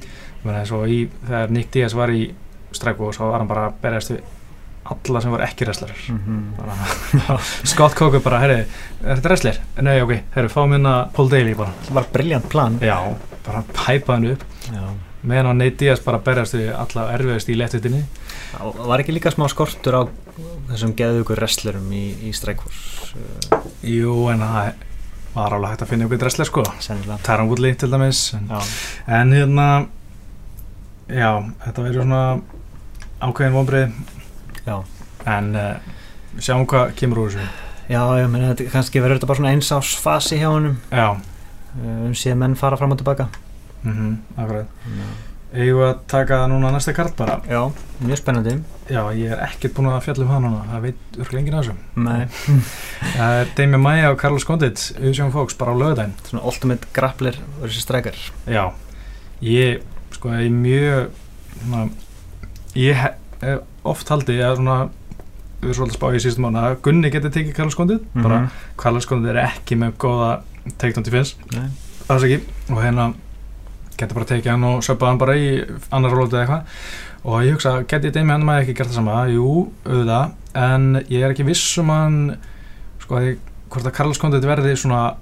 S1: Menni, svo í, þegar Nick Diaz var í Strækos þá var hann bara að berjast við alla sem var ekki wrestlerar
S2: Mhm.
S1: bara, Scott Coker bara, herri, er þetta wrestler? Nei, ok, herri, fáum hérna Paul Daly bara
S2: var briljant plan
S1: já, bara hæpa hann upp
S2: já.
S1: meðan Nate Diaz bara berjast við alla erfiðast í lettutinni
S2: Það var ekki líka smá skortur á þessum geðugur wrestlerum í, í Strikeforce
S1: jú, en það var alveg hægt að finna ykkur wrestler sko. Taron Woodley til dæmis en,
S2: Já,
S1: en hérna já, þetta verður svona ákveðin vonbrið
S2: já,
S1: en uh, sjáum hvað kemur úr þessu.
S2: Já, ég þetta kannski verður þetta bara svona eins ás fasi hjá honum.
S1: Já,
S2: uh, um síðan menn fara fram og tilbaka
S1: mhm, akkurat eigum við að taka núna næsta kart bara?
S2: Já, mjög spennandi.
S1: Já, ég er ekkert búin að fjalla um það núna. Það veit örgulega enginn af þessu.
S2: Nei,
S1: það er Damien Maia og Carlos Condit Uðsjón Fóks bara á lögudaginn
S2: svona ultimate grappler versus striker.
S1: Já, ég sko, ég er mjög svona, ég hef oft haldið að svona við erum svolítið að spá í síðustum mánu að Gunni geti tekið Carlos Condit. Bara Carlos Condit er ekki með góða take-down defense
S2: Nei,
S1: alls ekki. Og hérna getur bara tekið hann og söpað hann bara í annar rótu eða eitthvað. Og ég hugsa, geti Demi hann maður ekki gert það sama? Jú, auðvitað, en ég er ekki viss um hann sko að ég, hvort að Carlos Condit verði svona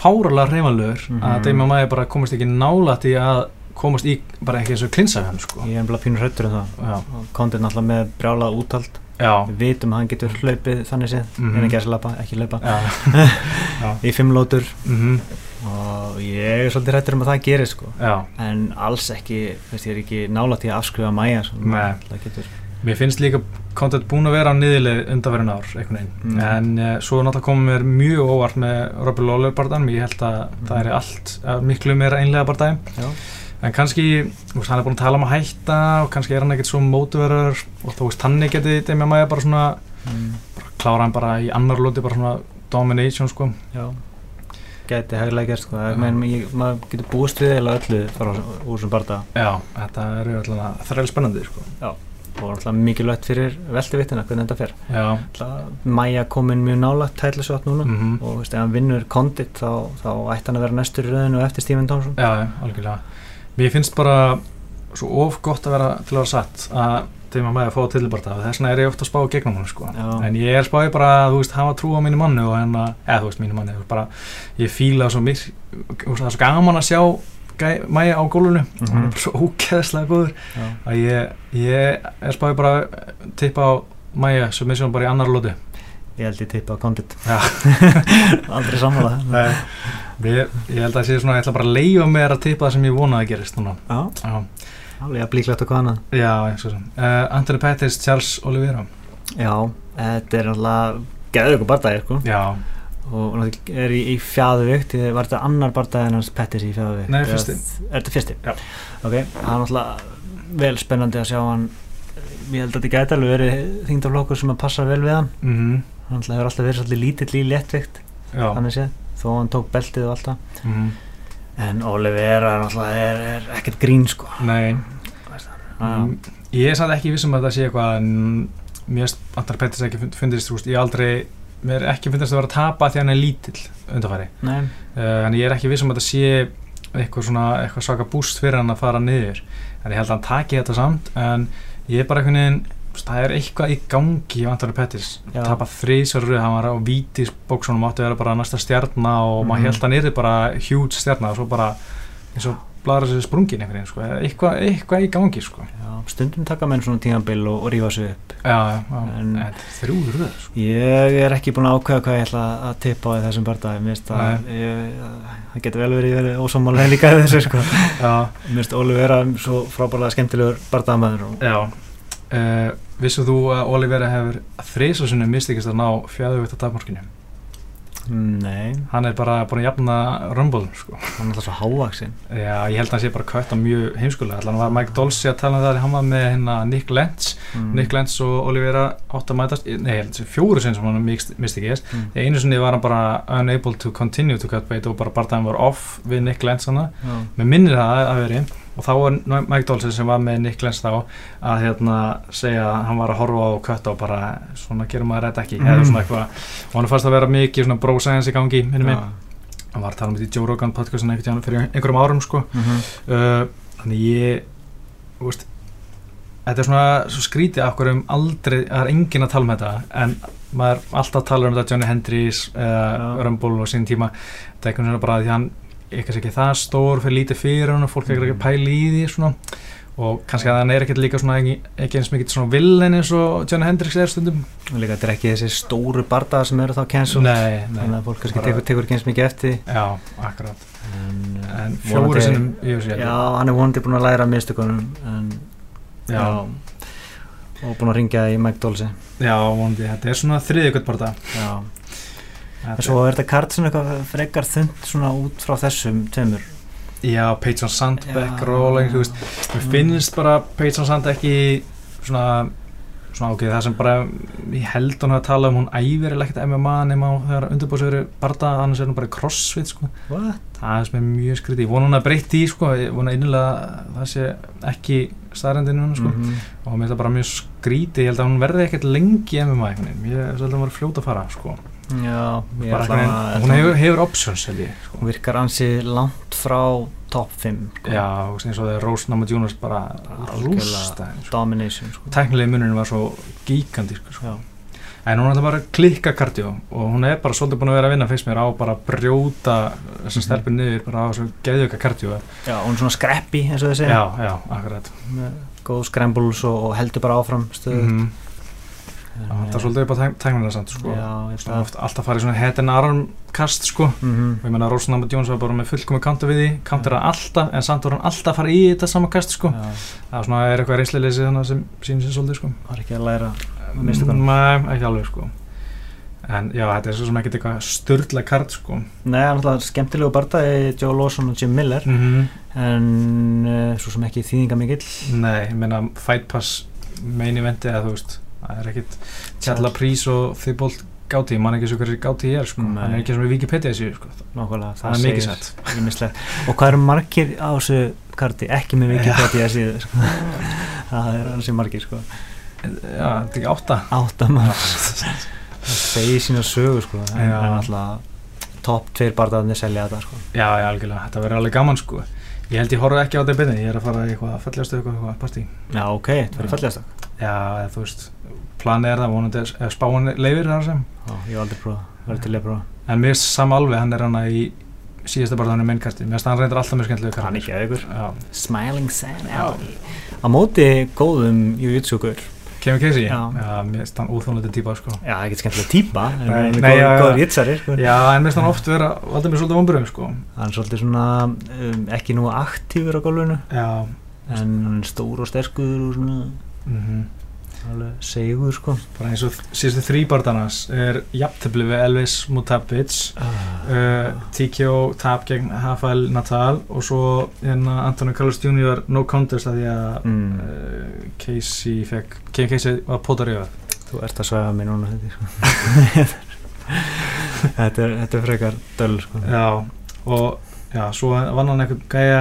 S1: fáralega reymanlegur
S2: Mhm.
S1: að Demi maður bara komast ekki nálætt í að komast í bara ekki eins og klinsa við hann sko.
S2: ég er bara pínur hrættur um það. Condit náttúrulega með brjálað úthald.
S1: Já,
S2: við vitum að hann getur hlaupið þannig séð.
S1: Mhm.
S2: en ekki að slapa, ekki hlaupa. Í fimm lótur.
S1: Mm
S2: og ég er svolítið hrættur um að það gerir sko
S1: já.
S2: en alls ekki, veist ég er ekki nálægt í að afskrifa það getur
S1: Mér finnst líka Content búin að vera á niðurlið undanverðin ár.
S2: Mm.
S1: En uh, svo er náttúrulega komið mér mjög óvart með Robbie Lawler barðan. Ég held að það er allt miklu meira einlega
S2: já,
S1: En kannski, þú veist, hann er búin að tala um að hætta og kannski er hann ekkert svo mótuverður og þú veist, hann geti Demi Maia bara svona,
S2: mm,
S1: bara klára hann bara í annar lóti, bara svona domination, sko.
S2: já gæti hæglega gert sko
S1: Já.
S2: ég- maður getur búist við eða öllu frá úr sem barða
S1: Já, þetta er alltaf þræl spennandi, sko.
S2: og alltaf mikilvægt fyrir veltivittina hvernig þetta fer
S1: Já,
S2: alltaf Maja komin mjög nálægt tætlisvátt núna
S1: mhm.
S2: og veist, ef hann vinnur kondit þá, þá ætti hann að vera næstur í rauðinu eftir Stephen Thompson
S1: Já, já, algjörlega. Mér finnst bara svo of gott að vera til að vera satt að þeim að maður fá tilbarta þess vegna er ég ofta að spá gegnum hann sko. En ég er spáði bara að hafa trú á mínu manni og hérna, eða þú veist mínu veist, bara, ég fíla svo mér það er svo gaman að sjá mæja á gólfinu. Og hann er bara svo ógeðslega góður.
S2: Já.
S1: að ég, ég er spáði bara að tippa á mæja submission bara í annar lóti
S2: ég held ég tippa á kondit aldrei sammála.
S1: Nei, ég, ég held að sé svona, ég ætla bara að leifa mér að tippa það sem ég vonaði að gerist núna.
S2: Já,
S1: Já.
S2: Alveg að blíklegt og hvað annað
S1: Já, eins og svo. Uh, Anthony Pettis, Charles Oliveira.
S2: já, þetta er alltaf geður ykkur barndagi sko
S1: Já,
S2: og náttúrulega er í, í fjæðuvikt var þetta annar barndagi en hans Pettis í fjæðuvikt
S1: Nei, fyrsti.
S2: er þetta fyrsti?
S1: Já.
S2: ok, það er náttúrulega vel spennandi að sjá hann ég held að þetta gæti alveg verið þingdaflokkur sem að passa vel við hann
S1: mhm,
S2: hann náttúrulega hefur alltaf verið svolítið lítill í léttvikt þannig séð, þó hann tók beltið og allt það
S1: mhm,
S2: en Oliveira náttúrulega er, er ekkert grín sko
S1: nei. Mm, Ég er samt ekki vissum að það sé eitthvað finnst Anthony Pettis ekki fund- fundist, veist, ég aldrei mér ekki finnst að vera að tapa því hann er lítill undarfæri uh, en ég er ekki viss um að þetta sé eitthvað svona, eitthvað svaka búst fyrir hann að fara niður. En ég held að hann taki þetta samt en ég er bara einhvern veginn það er eitthvað í gangi í Antoni Pettis tapa þrísarur, hann var á vítis bóksunum átti að vera bara næsta stjarnar og
S2: Mhm.
S1: maður held að hann er bara huge stjarnar og svo bara eins og bladra sér sprungin einhvern veginn sko. eitthvað, eitthvað í gangi sko.
S2: já, stundum taka menn svona tíðanbill og, og rífa sig upp
S1: já, já, þrjúður röð sko.
S2: Ég er ekki búin að ákveða hvað ég ætla að tippa á þessum barndagi Mér finnst að það getur vel verið, verið ósámálega líka þessu sko.
S1: já,
S2: Mér finnst Óli vera svo frábærlega skemmtilegur barndagamaður og
S1: já uh, vissu þú að Olivera hefur þrísasunum mistikist að ná fjæðuvitt að tapmorkinu
S2: Nei,
S1: hann er bara búin að jafna Rumble sko.
S2: hann er alltaf svo hávaksinn
S1: Já, ég held að hann sé bara kvætt á mjög heimskulega allan var Mike Dolce að tala um það hann var með hérna Nick Lentz
S2: mm.
S1: Nick Lentz og Olivera átt að mætast nei, ég held þessi fjóru sinn sem hann misti ekki
S2: mm.
S1: einu sinni var hann bara unable to continue to cut bait og bara það var off við Nick Lentz hann
S2: Já.
S1: með minnir það að veri og þá var Mike Dolce sem var með Nick Lentz þá að hérna segja að hann var að horfa á kött og bara svona gerum maður þetta ekki
S2: Mhm.
S1: eða svona eitthvað og hann fannst að vera mikið svona science í gangi minni mig
S2: Já.
S1: hann var að tala um þetta í Joe Rogan podcastin tíðan fyrir einhverjum árum sko
S2: Mhm.
S1: uh, þannig ég veist þetta er svona svo skrítið af hverjum aldrei, það er enginn að tala um þetta en maður alltaf talar um þetta Johnny Hendricks eða
S2: Já.
S1: Rumble og sín tíma þetta er einhvern veginn bara því hann eitthvað ekki það stór fyrir lítið fyrir hann og fólk er ekki að pæla í því svona. Og kannski að hann er ekkert líka svona ekki, ekki eins mikið svona villen eins og Johnny Hendricks er stundum.
S2: Og líka þetta er ekki þessi stóru bardagar sem eru þá cancel
S1: nei,
S2: Þannig að fólk kannski tekur, tekur ekki eins mikið eftir.
S1: Já, akkurat.
S2: En, uh,
S1: en fjóri sinnum ég sé
S2: Já, hann er vonandi búin að læra mistökunum en,
S1: já,
S2: og búin að ringja í Mike Dolce
S1: já, vonandi, þetta er svona
S2: Já,
S1: þetta
S2: en svo er þetta kart svona eitthvað frekar þund svona út frá þessum tveimur.
S1: Já, Peyton Sandbeck,
S2: Já.
S1: Rolling, þú veist, mér finnst bara Peyton Sand ekki svona, svona ok, það sem bara, ég held hún að tala um, hún æfir eða ekkert MMA nema á þegar undirbúið sér barða, annars er hún bara crossfit, sko,
S2: What?
S1: það er sem er mjög skrítið, ég vona hún að breytti í, sko, ég vona innilega að það sé ekki staðrendin núna, sko,
S2: Mhm.
S1: og mér finnst það bara mjög skrítið, ég held að hún verði ekkert lengi MMA, ég er svolítið að vera fljóta að fara, sko,
S2: Já,
S1: bara veginn, hún hefur, hefur options, held ég, sko.
S2: hún virkar ansi langt frá top 5 sko.
S1: Já, og eins og þegar Rose Namajunas bara rústa sko.
S2: domination sko.
S1: tæknilegi munurinn var svo gigantísk sko. En hún er bara að klikka kardió og hún er bara svolítið búin að vera að vinna fyrst mér á bara að brjóta þessar
S2: Mhm.
S1: stelpur niður bara á þessu geðjöka kardió
S2: Já, hún er svona scrappy eins og segja
S1: já, já, akkurat
S2: með góð scrambles og, heldur bara áfram stöðu
S1: mm
S2: En,
S1: það er svolítið upp á tæknilega samt sko. Alltaf farið svona head and arm kast sko.
S2: Mm
S1: og ég menna Rose Namajunas var bara með fullkomi counter við því counter alltaf, en samt voru hann alltaf að fara í þetta sama kast sko.
S2: Já,
S1: það er svona er eitthvað reynslileysi þannig sem sýnir sér svolítið sko.
S2: Var ekki að læra mistökunum.
S1: Nei, ekki alveg sko. En já, þetta er svo sem ekkert eitthvað störla kart sko.
S2: Nei, hann er alltaf skemmtilegu barndagi Joe Lawson og Jim Miller.
S1: Mm
S2: en uh, svo sem ekki þýðinga mikill
S1: Nei, ég meina Fight Pass main eventi eða þú veist Það er ekkert Tjalla Prís og Þibolt Gáti, ég man ekki svo hverju Gáti ég er sko. Hann er ekki við Wikipedia séu sko
S2: nákvæmlega,
S1: Það er mikið
S2: ýmislegt. og hvað eru margir á þessu karti ekki með Wikipedia síðu sko. það er hansi margir sko.
S1: Já, þetta er ekki átta
S2: átta það segir sína sögu sko.
S1: Já.
S2: en alltaf topp tveir bardaðarnir selja þetta sko.
S1: Já, já, algjörlega, þetta verður alveg gaman sko Ég held ég horfa ekki á þetta byrni, ég er að fara í eitthvað fallegastu eitthvað, eitthvað partí
S2: já ok, það verður fallegast
S1: Já, þú veist, planið er það, vonandi er- ef spáin leifir þar sem.
S2: Já, ég hef aldrei prófað, verður til að prófa.
S1: En mér finnst Sam alveg, hann er hana í síðasta barðan í mennkasti, mér finnst hann reyndar alltaf mjög skemmtilega
S2: hann ekki að ykkur
S1: Já,
S2: Smiling Sam
S1: Já.
S2: á móti góðum jujutsugur
S1: Kevin Casey,
S2: Já.
S1: já, mér finnst hann úþónlega típa sko.
S2: Já, ekki skemmtilega típa en hann er góð-
S1: já, já.
S2: góður jitsari sko.
S1: Já, en mér finnst hann oft vera, valda mér svolítið vomburum sko.
S2: Hann er svolítið svona um, ekki nú aktífur á gólfinu. En hann er stór og sterkur og svona
S1: mhm
S2: alveg segur sko
S1: bara eins og síðustu þrýbardanars er jafntefli við Elvis Mutabic uh, TKO tap gegn Rafael Natal og svo hérna Antonio Carlos Jr. no contest að því að
S2: Mm.
S1: uh, Casey fekk Kevin Casey var pótar í það
S2: þú ert að svæða mig núna þetta, sko. þetta, er, þetta er frekar döl sko.
S1: Já, og já, svo vann hann eitthvað gæja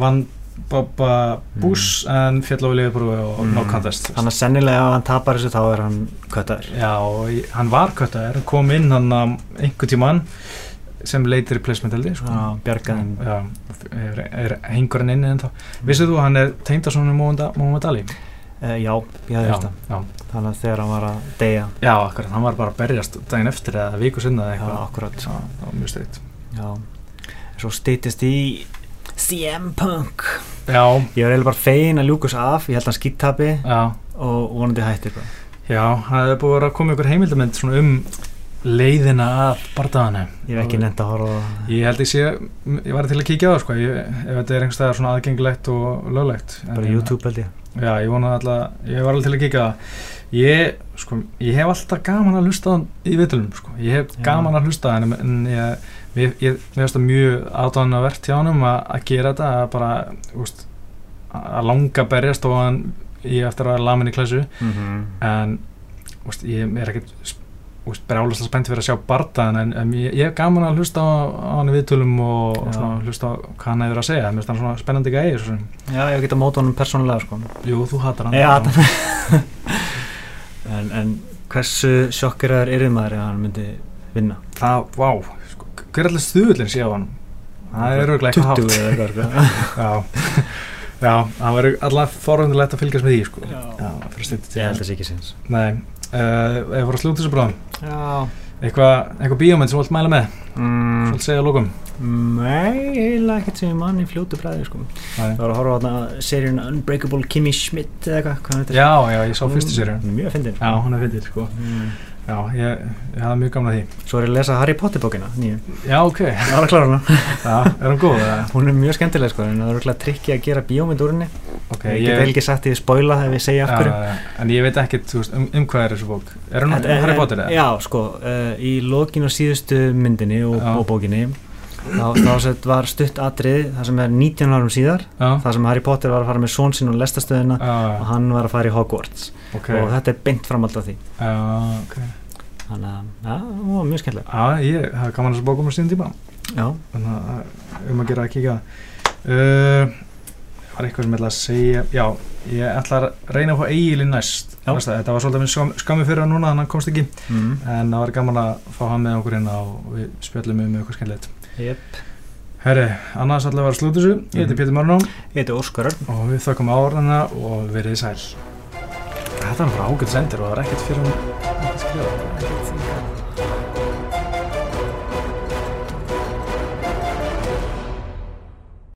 S1: vann Bobba Bush en fjall á Liverpool og
S2: Mm.
S1: no contest.
S2: Þannig að sennilega ef hann tapar þessu þá er hann köttaður.
S1: Já, hann var köttaður, hann kom inn hann að einhver tíman sem leitir replacement held ég sko.
S2: Já, bjargaðin
S1: Já, er, er hengur hann inni en þá? Vissið þú að hann er teimdarsonur Móhamed Ali?
S2: uh, Já, ég
S1: Já,
S2: það.
S1: já,
S2: Þannig að þegar hann var að deyja.
S1: Já, akkurat, hann var bara að berjast daginn eftir eða viku sinna eða
S2: Já,
S1: eitthvað.
S2: akkurat.
S1: Já, það var mjög steikt
S2: Já. Svo stýttist í CM Punk.
S1: Já,
S2: Ég var eiginlega bara fegin að ljúkus af Ég held að hann skýttapi
S1: já,
S2: og vonandi hættir bara.
S1: Já, það er búið að koma ykkur heimildamönd svona um leiðina að bardaðanu
S2: Ég hef ekki nefnt að horfa
S1: Ég held ég sé, ég var til að kíkja á það sko, ég, ef þetta er einhverstaðar svona aðgengilegt og löglegt En
S2: bara
S1: hérna-
S2: YouTube held ég.
S1: Já, ég vonaði alltaf, ég var alveg til að kíkja á það. Ég, sko, ég hef alltaf gaman að hlusta á hann í vitlunum, sko. Ég hef
S2: Já.
S1: gaman að hlusta á hann en ég, ég, mér finnst það mjög aðdáðanavert hjá hann að, að gera þetta að bara, úst, að langa berjast og hann ég eftir að lamin í klassu
S2: mm -hmm.
S1: en úst, ég er ekkert brjálaslega spennt fyrir að sjá bardaðan en, en ég, ég hef gaman að hlusta á, á hann í viðtölum og, og svona, hlusta á hvað hann hefur að segja. Mér finnst hann svona spennandi gæði
S2: Já, ég get að móta honum persónulega sko.
S1: Jú, þú hatar hann.
S2: Hata en, en hversu sjokkeraður er maður ef hann myndi vinna?
S1: það, vá, sko, hver er allir stuðullin sé á hann það er örgulega eitthvað
S2: 20
S1: hátt
S2: eða eitthvað sko.
S1: já, já, það verður allavega forundilegt að fylgjast með því sko.
S2: Já.
S1: já
S2: Ég held að það sé ekki sinns
S1: nei, uh, ef við vorum að slúta þessu bráðum
S2: Já
S1: eitthvað, eitthvað bíómynd sem þú vilt mæla með
S2: mm,
S1: vilt segja að lókum
S2: Nei, eiginlega ekkert sem ég mann í fljótu bræði sko.
S1: Nei.
S2: Það var að horfa á seríun Unbreakable Kimmy Schmidt eða eitthvað, hvað heitir
S1: já, já, ég sá fyrstu séri
S2: Mjög fyndin
S1: já, hún er fyndið sko.
S2: mm.
S1: Já, ég, ég hafði mjög gamla því.
S2: Svo er ég að lesa Harry Potter bókina nýju
S1: já, ok,
S2: Það var að klára hana.
S1: Já, er hún góð?
S2: Hún er mjög skemmtileg sko, en það er örgulega trikki að gera bíómynd úr henni.
S1: Ok,
S2: Ég get vel ekki sagt því að spoila ef ég segja af hverju.
S1: Já, en ég veit ekkert um, um hvað er þessu bók? Er hún
S2: Þetta-
S1: Harry Potter eða?
S2: Já, sko, uh, í lokin og síðustu myndinni og, og bókinni þá, þá sett var stutt atrið það sem er 19 árum síðar það sem Harry Potter var að fara með són sinn og var að þetta er beint framald af því.
S1: Já, ok.
S2: Þannig að, já, það var mjög skemmtilega
S1: já, ég hafði gaman að þessu bókum á síðan tíma.
S2: Já,
S1: þannig að uh, um að gera að kíka uh, var eitthvað sem ég ætla að segja? Já, ég ætla að reyna að fá eigilinn næst. Þetta var svolítið minn skam, skammi fyrir hann núna þannig að hann komst ekki.
S2: Mm.
S1: en það var gaman að fá hann með okkur inn og við spjallum um eitthvað skemmtilegt.
S2: Yep.
S1: Herri, annars að vera slútið þessu. Ég heiti
S2: Mhm.
S1: Pétur Marnó
S2: Ég heiti Óskar
S1: og við þökkum áraðina og verið sæl Þetta var bara ágætt sendir og það var ekkert fyrir um að skrifa